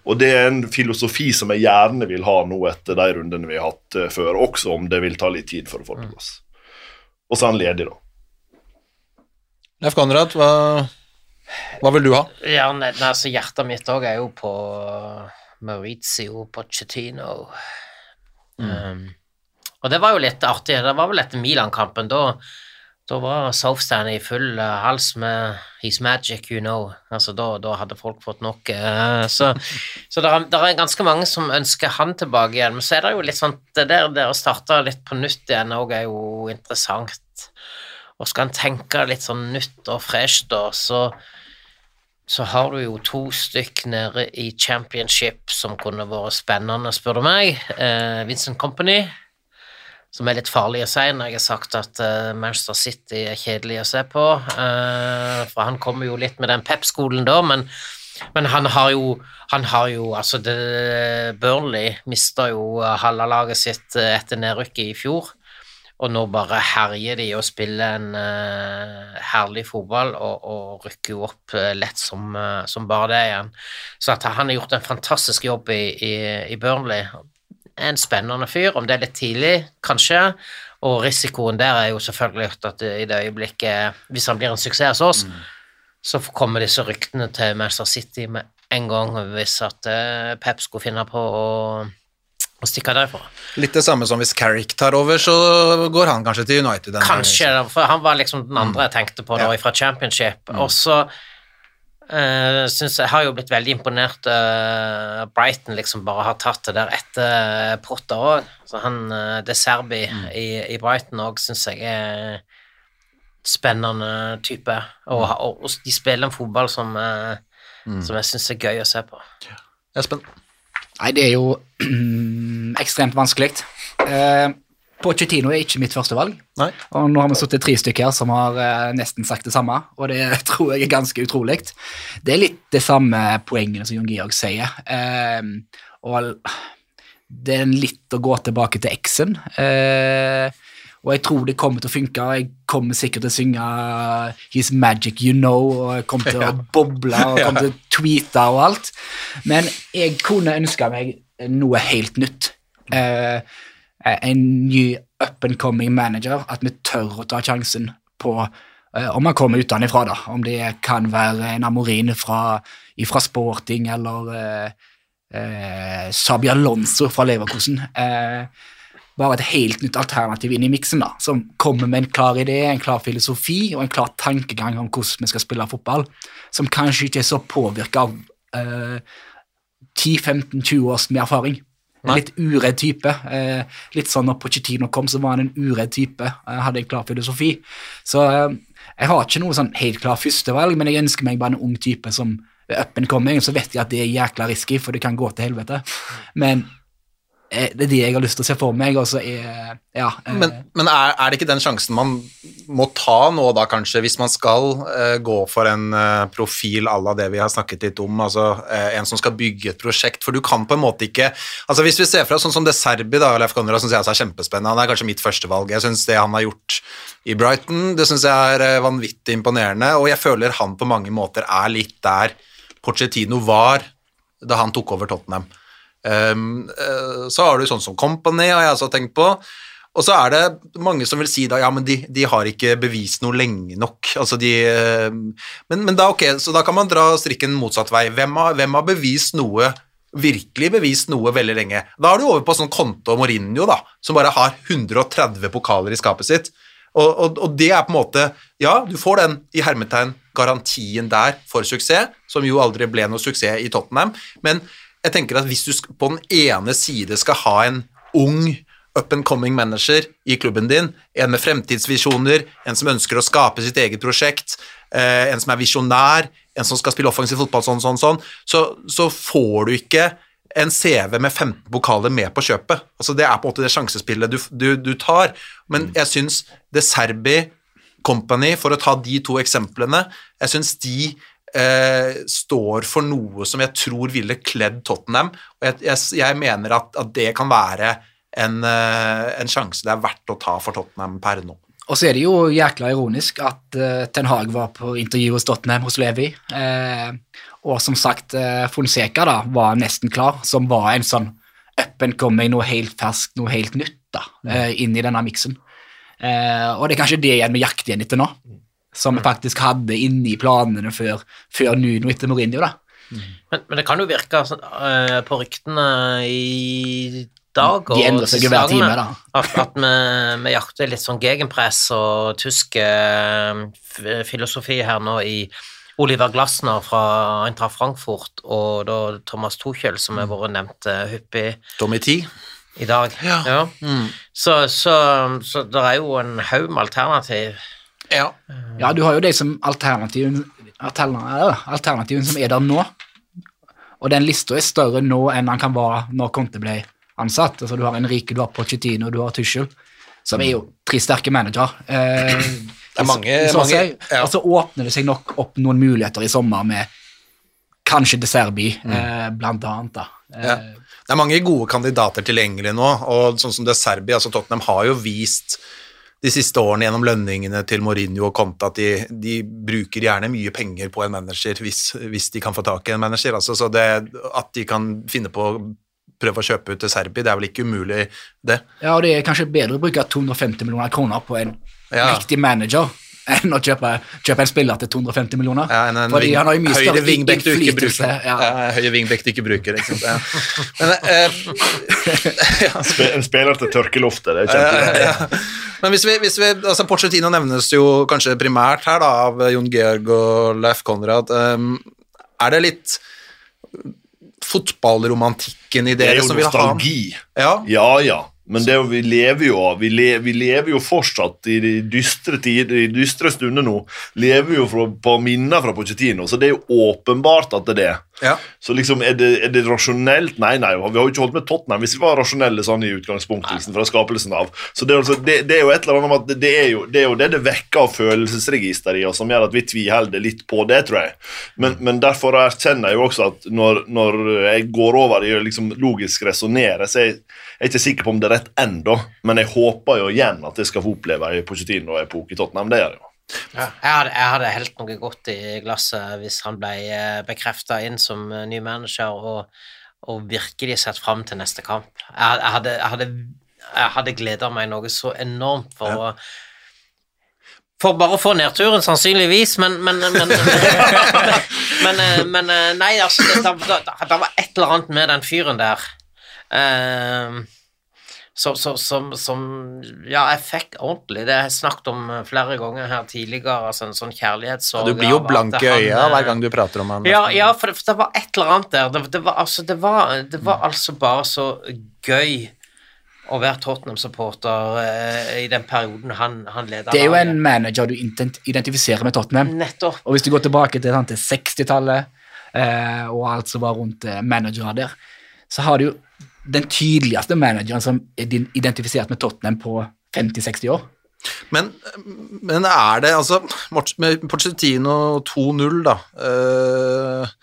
S7: Og det er en filosofi som jeg gjerne vil ha nå etter de rundene vi har hatt eh, før, også om det vil ta litt tid for å få det på plass. Og så er han ledig, da.
S4: Leif Konrad, hva, hva vil du ha?
S5: Ja, nei, altså Hjertet mitt òg er jo på Maurizio Pochettino. Um, og det var jo litt artig. Det var vel etter Milan-kampen. Da, da var Southstand i full eh, hals med 'He's magic, you know'. Altså, da, da hadde folk fått nok. eh, så så det er, ganske mange som ønsker han tilbake igjen. Men så er det jo litt sånn Det der, der å starte litt på nytt igjen òg er jo interessant. Og skal en tenke litt sånn nytt og fresht, da, så så har du jo to stykk nede i championship som kunne vært spennende, spør du meg. Eh, Vincent Company, som er litt farlig å si når jeg har sagt at uh, Manchester City er kjedelig å se på. Uh, for han kommer jo litt med den pep-skolen da, men, men han har jo han har jo, altså det, Burnley mista jo halve laget sitt eh, etter nedrykket i fjor. Og nå bare herjer de og spiller en uh, herlig fotball og, og rykker jo opp lett som, som bare det igjen. Så at han har gjort en fantastisk jobb i, i, i Burnley. En spennende fyr, om det er litt tidlig, kanskje. Og risikoen der er jo selvfølgelig at i det øyeblikket, hvis han blir en suksess hos oss, så kommer disse ryktene til Manchester City med en gang hvis at eh, Pep skulle finne på å å stikke derfra.
S4: Litt det samme som hvis Carrick tar over, så går han kanskje til United.
S5: Kanskje, for han var liksom den andre jeg tenkte på da,
S4: Ja.
S5: fra Championship. Og så uh, synes jeg har jo blitt veldig imponert uh, Brighton liksom bare har tatt det der etter Potter òg. Så han uh, De Serbi i, i Brighton òg syns jeg er spennende type. Og, og, og de spiller en fotball som, uh, som jeg syns er gøy å se på.
S4: Espen?
S6: Nei, det er jo ekstremt vanskelig. Eh, Pochettino er ikke mitt første valg.
S4: Nei?
S6: Og nå har vi sittet tre stykker som har eh, nesten sagt det samme, og det tror jeg er ganske utrolig. Det er litt det samme poengene som Jon Georg sier. Eh, og det er litt å gå tilbake til X-en. Eh, og jeg tror det kommer til å funke. Jeg kommer sikkert til å synge His Magic You Know, og jeg kommer til å boble og jeg kommer til å tweete og alt. Men jeg kunne ønska meg noe helt nytt. Eh, en ny up and coming manager, at vi tør å ta sjansen på eh, om han kommer utenfra, da. Om det kan være en Amorin fra, fra Sporting eller eh, eh, Sabi Alonso fra Leverkosen. Eh, bare et helt nytt alternativ inn i miksen, da, som kommer med en klar idé, en klar filosofi og en klar tankegang om hvordan vi skal spille fotball, som kanskje ikke er så påvirka av eh, 10-15-20 års med erfaring. En litt uredd type. Eh, litt sånn når Pochettino kom, så var han en uredd type. Jeg hadde en klar filosofi. Så eh, jeg har ikke noe sånn helt klar førstevalg, men jeg ønsker meg bare en ung type som up and coming. Så vet jeg at det er jækla risky, for det kan gå til helvete. Men eh, det er det jeg har lyst til å se for meg, og så er Ja. eh,
S4: Men, men er, er det ikke den sjansen man må ta nå, da, kanskje, hvis man skal eh, gå for en eh, profil à la det vi har snakket litt om, altså eh, en som skal bygge et prosjekt? For du kan på en måte ikke altså Hvis vi ser fra sånn som det Serbi, da, Leif Konrad, syns jeg er kjempespennende. Han er kanskje mitt førstevalg. Jeg syns det han har gjort i Brighton, det syns jeg er eh, vanvittig imponerende, og jeg føler han på mange måter er litt der Pochettino var da han tok over Tottenham. Um, uh, så har du sånn som Company, har jeg også tenkt på. Og så er det mange som vil si da, ja, men de, de har ikke bevist noe lenge nok. Altså de, eh, men, men da, ok, så da kan man dra strikken motsatt vei. Hvem har, hvem har bevist noe, virkelig bevist noe veldig lenge? Da er du over på sånn Conte og Mourinho, da, som bare har 130 pokaler i skapet sitt. Og, og, og det er på en måte Ja, du får den i hermetegn garantien der for suksess, som jo aldri ble noe suksess i Tottenham, men jeg tenker at hvis du på den ene side skal ha en ung up and coming manager i klubben din, en med fremtidsvisjoner, en som ønsker å skape sitt eget prosjekt, eh, en som er visjonær, en som skal spille offensiv fotball sånn, sånn, sånn, så, så får du ikke en CV med 15 pokaler med på kjøpet. Altså Det er på en måte det sjansespillet du, du, du tar. Men jeg syns De Serbi Company, for å ta de to eksemplene, jeg syns de eh, står for noe som jeg tror ville kledd Tottenham. Og jeg, jeg, jeg mener at, at det kan være en, eh, en sjanse det er verdt å ta for Tottenham per nå.
S6: Og så er det jo jækla ironisk at uh, Ten Hag var på intervju hos Tottenham hos Levi. Eh, og som sagt, uh, Fonseca da, var nesten klar, som var en sånn up and coming, noe helt ferskt, noe helt nytt da, uh, inn i denne miksen. Eh, og det er kanskje det igjen vi jakter igjen etter nå, som vi faktisk hadde inne i planene før, før Nuno etter Mourinho. da.
S5: Men, men det kan jo virke sånn, uh, på ryktene i dag
S6: De endrer seg jo hver time, da.
S5: At, at vi, vi jakter litt sånn gegenpress og tysk uh, filosofi her nå i Oliver Glasner fra Eintracht Frankfurt og da Thomas Tuchel, som har vært nevnt uh, hyppig
S4: Tommy T.
S5: i dag.
S4: Ja. Mm.
S5: Så, så, så det er jo en haug med alternativ.
S4: Ja.
S6: Ja, du har jo de som alternativen, alterna- alternativen som er der nå. Og den lista er større nå enn den kan være når Conte ble ansatt. Altså, du har Enrique, du har Pochettino, du har Tuschel, som er jo tre sterke managere. Eh,
S4: Det er mange-
S6: så
S4: mange- ja.
S6: Og så åpner det seg nok opp noen muligheter i sommer med kanskje De Serbi, eh, blant annet. da. Eh,
S4: Ja. Det er mange gode kandidater tilgjengelig nå, og sånn som De Serbi, altså Tottenham har jo vist de siste årene gjennom lønningene til Mourinho og Conte at de, de bruker gjerne mye penger på en manager hvis, hvis de kan få tak i en manager. Altså, så det, at de kan finne på å prøve å kjøpe ut til Serbi, det er vel ikke umulig, det.
S6: Ja, og det er kanskje bedre å bruke 250 millioner kroner på en
S4: Ja.
S6: riktig manager enn å kjøpe, kjøpe en spiller til 250 millioner.
S4: Ja, en, en
S6: Fordi han har jo mye større
S4: du ikke bruker.
S6: Ja.
S4: Ja, høyre vingbekk du ikke bruker, ikke sant. Ja. Men, eh,
S7: Spe- En spiller til tørkeloftet, det er kjempebra.
S4: Men hvis vi, hvis vi altså Porcetino nevnes jo kanskje primært her da, av Jon Georg og Leif Konrad. Um, er det litt fotballromantikken i
S7: Det er
S4: dere
S7: jo
S4: som vil ha han?
S7: nostalgi.
S4: Ja.
S7: Ja, ja. Men det, vi lever jo av vi, le, vi lever jo fortsatt i de dystre tider, i dystre stunder nå. Lever jo fra, på minner fra Pochettino, så det er jo åpenbart at det er det.
S4: Ja.
S7: Så liksom, er det, er det rasjonelt? Nei, nei, vi har jo ikke holdt med Tottenham hvis vi var rasjonelle sånn i utgangspunktet liksom, fra skapelsen av. Så det er, altså, det, det er jo et eller annet om at det, er jo, det er jo det det vekker av følelsesregister i oss, som gjør at vi tviholder litt på det, tror jeg. Men, men derfor erkjenner jeg jo også at når, når jeg går over i å liksom logisk resonnere, så er jeg, jeg er ikke sikker på om det er rett ennå, men jeg håper jo igjen at jeg skal få oppleve en Pochettino-epoke i Tottenham. Det gjør jeg jo.
S5: Ja, jeg, hadde, jeg hadde helt noe godt i glasset hvis han ble bekrefta inn som eh, ny manager og, og virkelig sett fram til neste kamp. Jeg, jeg hadde, jeg hadde, jeg hadde gleda meg noe så enormt for å For bare å få nedturen, sannsynligvis, men Men, men, men, men, eh, men eh, Nei, altså, det, det, det, det var et eller annet med den fyren der. Som, som, som, som Ja, jeg fikk ordentlig Det har jeg snakket om eh, flere ganger her tidligere, altså en sånn kjærlighetssorg
S4: Du blir jo blank i øya hver gang du prater om han.
S5: Ja, ja for, det, for det var et eller annet der. Det, det var altså Det var, det var altså bare så gøy å være Tottenham-supporter eh, i den perioden han, han leda
S6: Det er jo en manager du identifiserer med Tottenham.
S5: Nettopp.
S6: Og hvis du går tilbake til, til 60-tallet, eh, og alt som var rundt eh, managere der, så har du jo den tydeligste manageren som er identifisert med Tottenham på 50-60 år.
S4: Men, men er det altså Pochettino 2-0, da eh,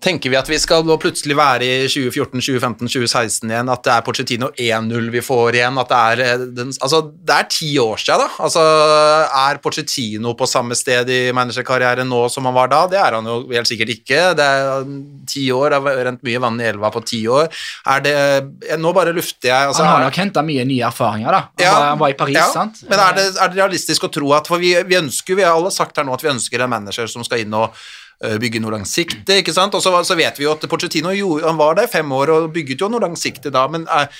S4: Tenker vi at vi skal nå plutselig være i 2014, 2015, 2016 igjen? At det er Pochettino 1-0 vi får igjen? At det er eh, den, Altså, det er ti år siden, da. Altså, er Pochettino på samme sted i managerkarrieren nå som han var da? Det er han jo helt sikkert ikke. Det er ti år, det har rent mye vann i elva på ti år. Er det Nå bare lufter jeg. Altså,
S6: Han har nok henta mye nye erfaringer, da. Han,
S4: Ja,
S6: var, han var i Paris,
S4: ja,
S6: sant?
S4: Men er det, er det realistisk å tro at For vi, vi ønsker vi har alle sagt her nå at vi ønsker en manager som skal inn og bygge noe langsiktig, ikke sant? Og så, vet vi jo at Porcetino han var der fem år og bygget jo noe langsiktig da, men er,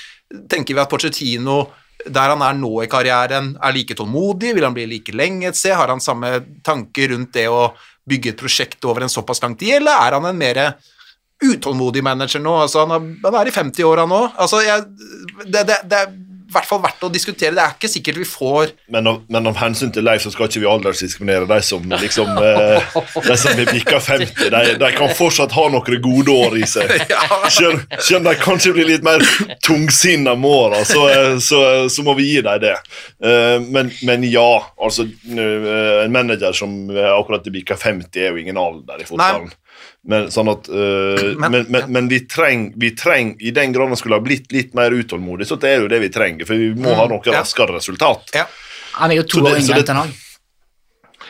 S4: tenker vi at Porcetino der han er nå i karrieren, er like tålmodig? Vil han bli like lenge et sted? Har han samme tanker rundt det å bygge et prosjekt over en såpass lang tid, eller er han en mer utålmodig manager nå? Altså, han, er, han er i 50-åra nå. Altså, jeg, det, det, det i hvert fall verdt å diskutere. Det er ikke sikkert vi får
S7: Men av, men av hensyn til Leif så skal ikke vi aldersdiskriminere de som liksom eh, De som er bikka 50. De, de kan fortsatt ha noen gode år i seg. Selv selv om de kanskje blir litt mer tungsinna med åra, så, eh, så, så må vi gi dem det. Eh, men, men ja, altså eh, En manager som akkurat er bikka 50, er jo ingen alder i fotballen. Men, sånn at, eh,
S4: Men-
S7: men, men, men vi trenger vi treng, I den grad man skulle ha blitt litt mer utålmodig, så det er jo det vi trenger. For vi må ha noe
S4: ja.
S7: raskere resultat.
S4: Ja.
S6: Han er jo to år yngre enn han.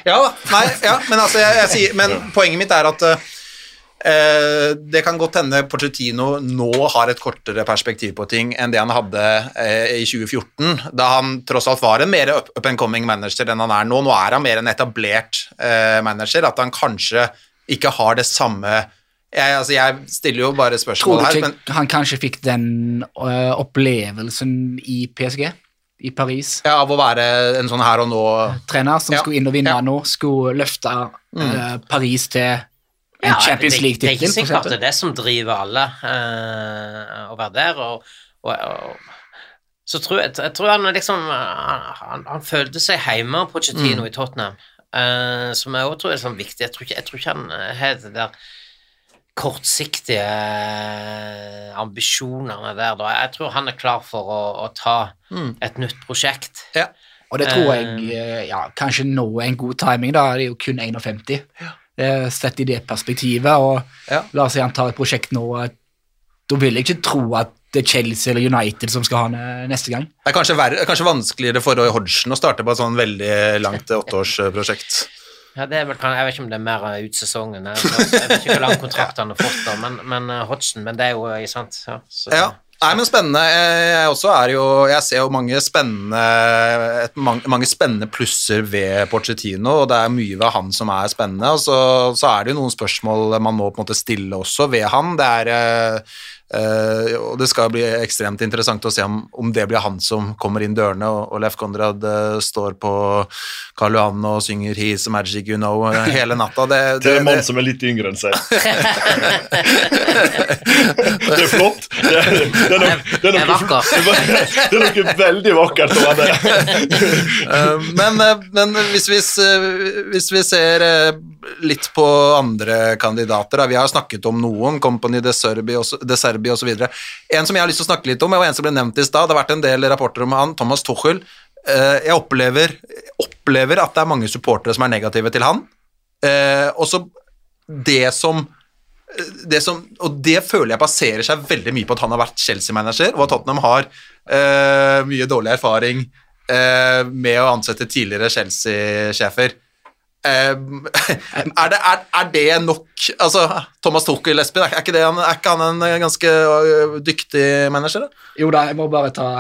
S4: Ja, nei, ja, men, altså, jeg, jeg sier, men poenget mitt er at uh, det kan godt hende Porcetino nå har et kortere perspektiv på ting enn det han hadde uh, i 2014, da han tross alt var en mer up, up and coming manager enn han er nå. Nå er han mer en etablert uh, manager, at han kanskje ikke har det samme jeg, altså, jeg stiller jo bare
S6: Tror
S4: spørsmål
S6: du
S4: her,
S6: ikke
S4: men
S6: han kanskje fikk den uh, opplevelsen i PSG, i Paris?
S4: ja, av å være en sånn her og nå
S6: Trener som
S4: Ja,
S6: skulle inn og vinne
S4: ja.
S6: Nå, skulle løfte øh, Paris til en
S5: Ja,
S6: Champions
S5: det, det er ikke sikkert at det er det som driver alle uh, å være der. Og, og, og så tror jeg, jeg tror han liksom Han, han, han følte seg hjemme, Pochettino,
S6: Mm.
S5: i Tottenham, eh, som jeg også tror er sånn viktig. Jeg tror ikke, jeg tror ikke han har det der kortsiktige eh, ambisjonene der. Da. Jeg tror han er klar for å, å ta
S6: Mm.
S5: et nytt prosjekt.
S4: ja.
S6: Og det tror jeg ja, kanskje nå er en god timing, da. Det er jo kun 51. Ja. Sett i det perspektivet, og
S4: Ja.
S6: la oss si han tar et prosjekt nå Da vil jeg ikke tro at det er Chelsea eller United som skal ha han eh, neste gang.
S4: Det er kanskje, verre, kanskje vanskeligere for Roy Hodgson å starte på et sånn veldig langt åtteårsprosjekt.
S5: Ja, det er vel, jeg vet ikke om det er mer eh, ut sesongen. Jeg, jeg vet ikke hvor lang kontrakt han har fått, da, men, men eh, Hodgson Men det er jo eh, sant. Ja, så,
S4: Ja. Nei, men spennende. Jeg også er jo Jeg ser jo mange spennende et, mange, mange spennende plusser ved Pochettino, og det er mye ved han som er spennende. Og så, så er det jo noen spørsmål man må på en måte stille også ved han. Det er eh, eh, og det skal bli ekstremt interessant å se om, om det blir han som kommer inn dørene, og, og Leif Konrad uh, står på Karl Johan og synger 'He's a magic you know' eh, hele natta. Det,
S7: Til
S4: det,
S7: en mann
S4: det,
S7: som er litt yngre enn seg. det er flott. Det er, det er, nok, det er, noe, det er noe veldig vakkert over det.
S4: uh, men, men hvis, vi, hvis vi ser litt på andre kandidater, da. vi har snakket om noen, Company de Serbi også, de Serbi osv. En som jeg har lyst til å snakke litt om, og en som ble nevnt i stad, det har vært en del rapporter om han, Thomas Tuchel. Eh, Jeg opplever, opplever at det er mange supportere som er negative til han. Eh, og så det som det som, og det føler jeg baserer seg veldig mye på at han har vært Chelsea-manager, og at Tottenham har eh, mye dårlig erfaring eh, med å ansette tidligere Chelsea-sjefer. Eh, er, det, er, er det nok Altså, Thomas Tuchel, Espen, er, er ikke han en ganske øh, dyktig manager? da?
S6: Jo da, jeg må bare ta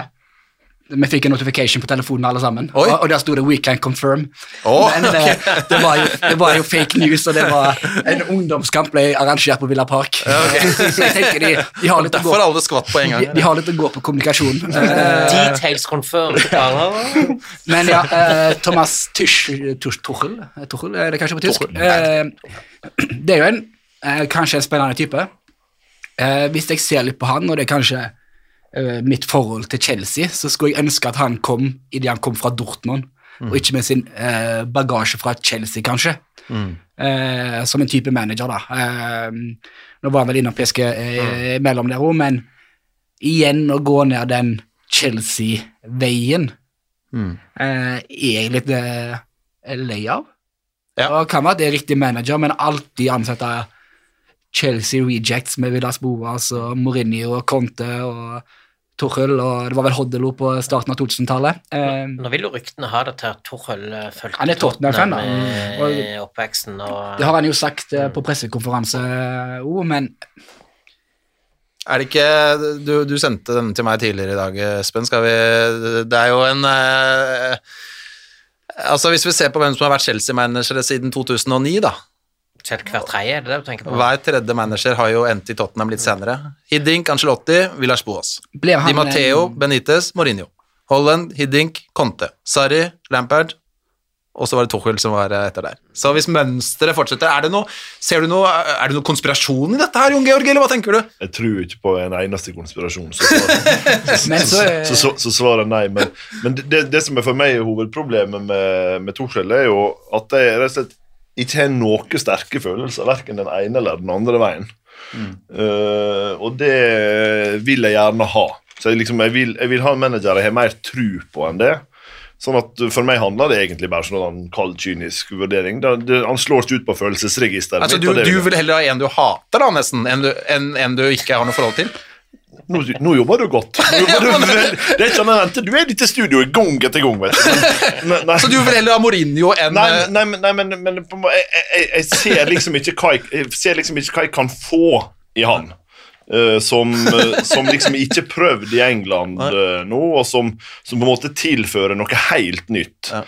S6: Vi fikk en notification på telefonen alle sammen,
S4: Oi.
S6: og, og der sto det 'We can confirm'.
S4: Oh,
S6: Men okay. det, var jo, det var jo fake news, og det var en ungdomskamp ble arrangert på Villa Park. Så jeg tenker de, de, har litt å gå,
S4: alle skvatt på en gang.
S6: de, de har litt å gå på kommunikasjon. Eh,
S5: Details confirmed.
S6: Men ja, eh, Thomas Tuch, Tuch, Tuchel, Eh, Tuchel er det kanskje på tysk? Eh, det er jo en, eh, kanskje en spennende type. Eh, hvis jeg ser litt på han, og det er kanskje eh, mitt forhold til Chelsea, så skulle jeg ønske at han kom idet han kom fra Dortmund, og ikke med sin uh, bagasje fra Chelsea, kanskje. Eh, som en type manager, da. Nå var han vel innom Peske eh, mellom der òg, men igjen å gå ned den Chelsea-veien eh, er jeg litt lei av.
S4: Ja.
S6: Og kan være at det er riktig manager, men alltid ansette Chelsea rejects med Villas Boas og Mourinho og Conte og Torhull, og det var vel Hoddelo på starten av 2000-tallet. Eh,
S5: Nå vil jo ryktene ha det til at Torhull eh, fulgte
S6: Han er
S5: Tottenham med oppveksten. Og,
S6: det har han jo sagt mm. på pressekonferanse òg, men
S4: Er det ikke Du, du sendte denne til meg tidligere i dag, Espen. Skal vi Det er jo en eh, Altså, hvis vi ser på hvem som har vært Chelsea-managere siden 2009, da.
S5: Selv hver tredje, er det det du tenker på?
S4: Hver tredje manager har jo endt i Tottenham litt senere. Hiddink, Ancelotti, Villas Boas. Di Matteo,
S6: en-
S4: Benitez, Mourinho. Holland, Hiddink, Conte. Sarri, Lampard, og så var det Tuchel som var eh, etter der. Så hvis mønsteret fortsetter, er det noe, ser du noe, er det noe konspirasjon i dette her, Jon Georg, eller hva tenker du?
S7: Jeg tror ikke på en eneste konspirasjon. Så svaret,
S6: så, eh,
S7: så, så, så svaret nei. Men, men det, det som er for meg hovedproblemet med, med Tuchel, er jo at jeg rett og slett ikke har noen sterke følelser, verken den ene eller den andre veien. Eh, og det vil jeg gjerne ha. Så jeg, liksom, jeg, vil, jeg vil ha en manager jeg har mer tru på enn det. Sånn at For meg handler det egentlig bare om en kald, kynisk vurdering. Det, det, han slår ikke ut på følelsesregisteret.
S4: Altså,
S7: mitt,
S4: du,
S7: det
S4: du
S7: vil
S4: heller ha en du hater, da, nesten, enn du, en, enn du ikke har noe forhold til?
S7: Nå, nå jobber du godt. Nå jobber du vel, det er ikke annet enn Du er i dette studioet gang etter gang. vet du. Men- Nei,
S4: Så du vil heller ha Mourinho enn
S7: nei,
S4: eh,
S7: nei, men- nei, men, men på en måte, jeg, jeg, jeg, ser liksom ikke hva jeg, jeg ser liksom ikke hva jeg kan få i han. Eh, som, eh, som liksom ikke er prøvd i England eh, nå, og som, som på en måte tilfører noe helt nytt.
S4: Ja.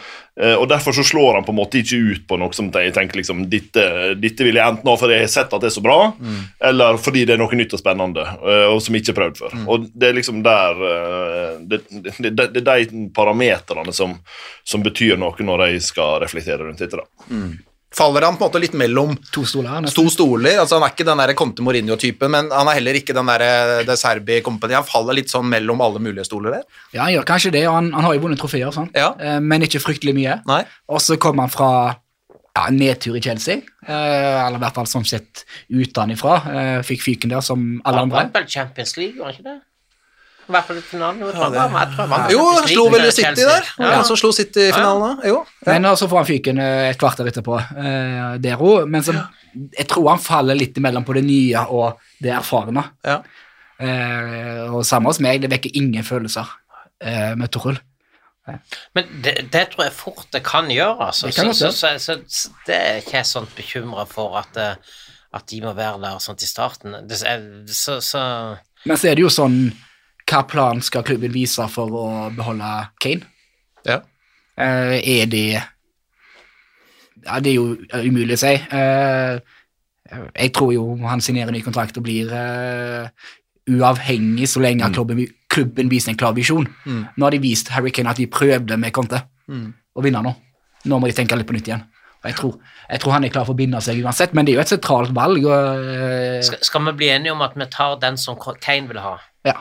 S7: Og Derfor så slår han på en måte ikke ut på noe som jeg tenker liksom dette, dette vil jeg enten ha fordi jeg har sett at det er så bra, eller fordi det er noe nytt og spennende, og som ikke er prøvd før. Og Det er liksom der Det, det, det, det er de parameterne som, som betyr noe når jeg skal reflektere rundt dette. da.
S4: Faller han på en måte litt mellom
S6: to stoler.
S4: to stoler? Altså Han er ikke den der Conte Mourinho-typen, men han er heller ikke den der De Serbi Company. Han faller litt sånn mellom alle mulige stoler der.
S6: Ja, han gjør kanskje det, og han, han har jo vunnet trofeer, sånn.
S4: Ja.
S6: Eh, men ikke fryktelig mye.
S4: Nei.
S6: Og så kom han fra ja, nedtur i Chelsea, eh, eller i hvert fall sånn sett utenfra. Eh, fikk fyken der som alle andre.
S5: Han vant vel Champions League, var han ikke det? I hvert fall i finalen.
S4: Jo, han slo vel City der.
S5: Ja.
S4: Han som slo City i finalen da. Jo. Ja.
S6: Men så får han fyken eh, et kvarter etterpå, uh, der òg. Men så, jeg tror han faller litt imellom på det nye og det erfarne.
S4: Ja.
S6: Uh, og samme hos meg, det vekker ingen følelser uh, med Torhull.
S5: Men det, det tror jeg fort det kan gjøre, altså.
S6: Det kan
S5: så, så, så, det er ikke jeg sånn bekymra for at, at de må være der sånn til starten. Det, så, så
S6: Men så er det jo sånn hva plan skal klubben vise for å beholde Kane?
S4: Ja.
S6: Uh, er det Ja, det er jo umulig å si. Uh, jeg tror jo han signerer ny kontrakt og blir uh, uavhengig så lenge klubben, klubben viser en klar visjon. Nå har de vist Harry Kane at de prøvde med Conte å vinne nå. Nå må de tenke litt på nytt igjen. Jeg tror, jeg tror han er klar for å binde seg uansett, men det er jo et sentralt valg. Og,
S5: Skal, skal vi bli enige om at vi tar den som Kane vil ha?
S6: ja.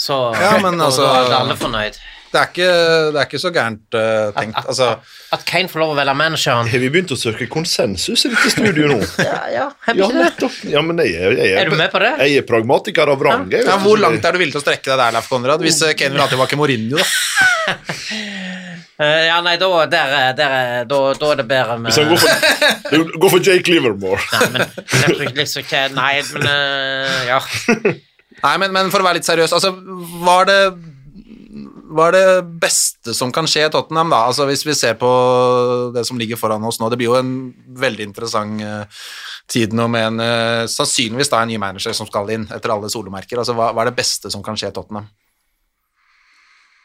S5: Så
S4: Ja, men altså-
S5: da er alle fornøyd.
S4: Det er ikke, det er ikke så gærent uh, tenkt. Altså,
S5: At Kane får lov å velge manageren.
S7: Har vi begynt å søke konsensus i dette studioet nå?
S5: Ja, ja,
S7: Ja, nettopp. Ja, men jeg, er- jeg,
S5: Er du med på det?
S7: Jeg er pragmatiker av rang.
S4: ja, hvor langt er du villig til å strekke deg der, Leif Konrad? Hvis eh, Kane vil ha tilbake Mourinho, da?
S5: Eh, ja, nei, da, der, er- der, er- da, da er det bedre med
S7: Hvis han går for, gå for Jake Livermore.
S5: Nei, men jeg liksom ikke Nei, men ja.
S4: Nei, men, men for å være litt seriøs, altså, hva er det hva er det beste som kan skje i Tottenham, da? Altså, hvis vi ser på det som ligger foran oss nå. Det blir jo en veldig interessant uh, tid nå med en uh, sannsynligvis da en ny manager som skal inn, etter alle solomerker. Altså, hva, hva er det beste som kan skje i Tottenham?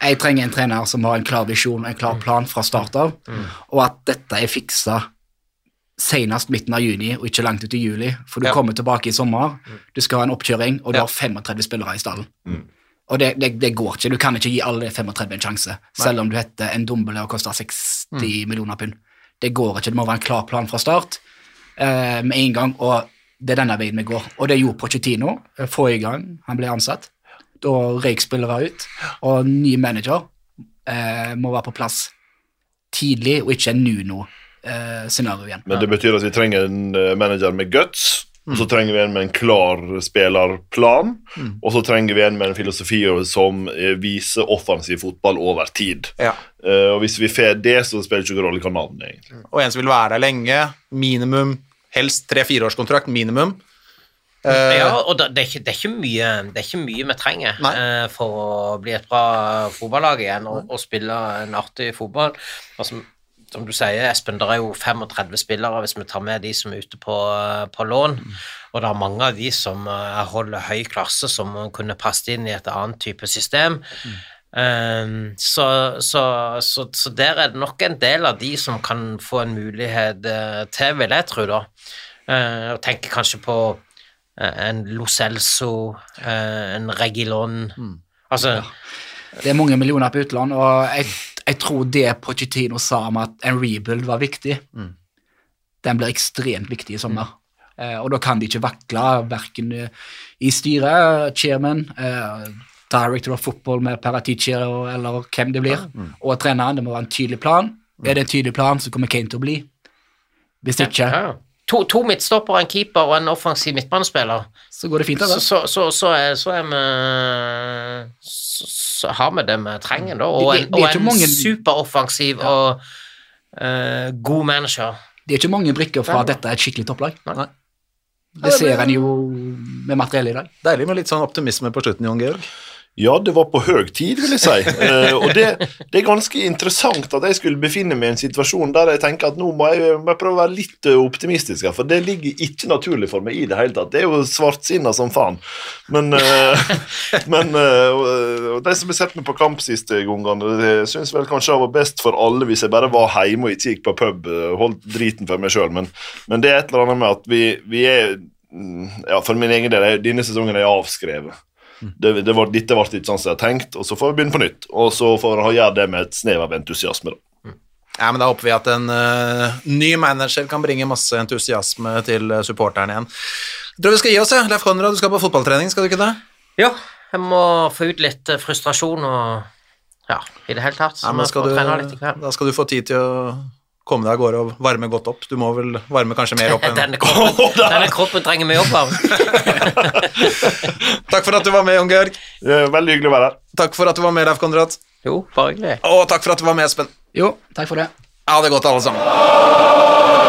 S6: Jeg trenger en trener som har en klar visjon en klar plan fra start av, og at dette er fiksa senest midten av juni og ikke langt ut i juli, for du
S4: Ja.
S6: kommer tilbake i sommer, du skal ha en oppkjøring, og du
S4: Ja.
S6: har 35 spillere i stallen. Og det, det, det går ikke. Du kan ikke gi alle 35 en sjanse, selv om du heter en dombele og koster 60 millioner pund. Det går ikke. Det må være en klar plan fra start eh, med en gang, og det er denne veien vi går. Og det gjorde Pochettino eh, forrige gang han ble ansatt. Da røyk spillere ut, og ny manager eh, må være på plass tidlig, og ikke en Nuno-scenario igjen.
S7: Men det betyr at vi trenger en eh, manager med guts, og så trenger vi en med en klar spillerplan, og så trenger vi en med en filosofi som eh, viser offensiv fotball over tid.
S4: Ja.
S7: Uh, og hvis vi får det, så spiller det ikke noen rolle hva navnet er. Mm.
S4: Og en som vil være der lenge, minimum, helst tre-fireårskontrakt, minimum. Uh,
S5: Ja, og det, det, er ikke, det, er ikke mye, det er ikke mye vi trenger eh, for å bli et bra fotballag igjen og, og spille en artig fotball. Og som, du sier, Espen, det er jo 35 spillere hvis vi tar med de som er ute på, på lån. Og det er mange av de som eh, holder høy klasse, som kunne passet inn i et annet type system. Um, så, så, så, så der er det nok en del av de som kan få en mulighet eh, til, vil jeg tro, da. Uh, og tenker kanskje på en Lo Celso, uh, en Regilon Altså,
S6: Det er mange millioner på utland, og jeg, jeg tror det Pochettino sa om at en rebuild var viktig, den blir ekstremt viktig i sommer. Eh, og da kan de ikke vakle, verken i styret, chairman, eh, director of football med Paratici eller hvem det blir, og treneren. Det må være en tydelig plan. Er det en tydelig plan, så kommer Kane til å bli. Hvis ikke.
S5: To, to midtstoppere, en keeper og en offensiv midtbanespiller.
S6: så går det fint.
S5: da
S6: Altså.
S5: så, så, så, er, så er vi så, så har vi det vi trenger, da. Og en, og en
S6: mange-
S5: superoffensiv og uh, god manager.
S6: Det er ikke mange brikker fra at dette er et skikkelig topplag.
S4: Nei.
S6: Det ser en jo med materiellet i dag.
S4: Deilig med litt sånn optimisme på slutten, Jon Georg.
S7: Ja, det var på høy tid, vil jeg si. Eh, og det, det er ganske interessant at jeg skulle befinne meg i en situasjon der jeg tenker at nå må jeg, må jeg prøve å være litt eh, optimistisk, for det ligger ikke naturlig for meg i det hele tatt. Det er jo svartsinna som faen. Men, eh, men eh, de som har sett meg på kamp siste gangene, det syns vel kanskje det var best for alle hvis jeg bare var hjemme og ikke gikk på pub, eh, holdt driten for meg sjøl, men, men det er et eller annet med at vi, vi er mm, ja, For min egen del, denne sesongen er avskrevet. Det, det var, dette ble ikke sånn som jeg hadde tenkt, og så får vi begynne på nytt. Og så får vi gjøre det med et snev av entusiasme. da.
S4: Ja, men Da håper vi at en uh, ny manager kan bringe masse entusiasme til uh, supporterne igjen. Jeg tror vi skal gi oss, ja. Leif Konrad, du skal på fotballtrening, skal du ikke det?
S5: Ja, jeg må få ut litt eh, frustrasjon og ja, i det hele tatt. Så
S4: Ja, men skal du, da skal du få tid til å komme deg av gårde og varme godt opp. Du må vel varme kanskje mer opp enn
S5: Denne kroppen, denne kroppen trenger vi jobb av.
S4: Takk for at du var med, Jon Georg.
S7: Er veldig hyggelig å være her.
S4: Takk for at du var med, Leif Konrad.
S5: Jo, bare hyggelig.
S4: Og takk for at du var med, Espen.
S6: Jo, takk for det.
S4: Ha det godt, alle sammen.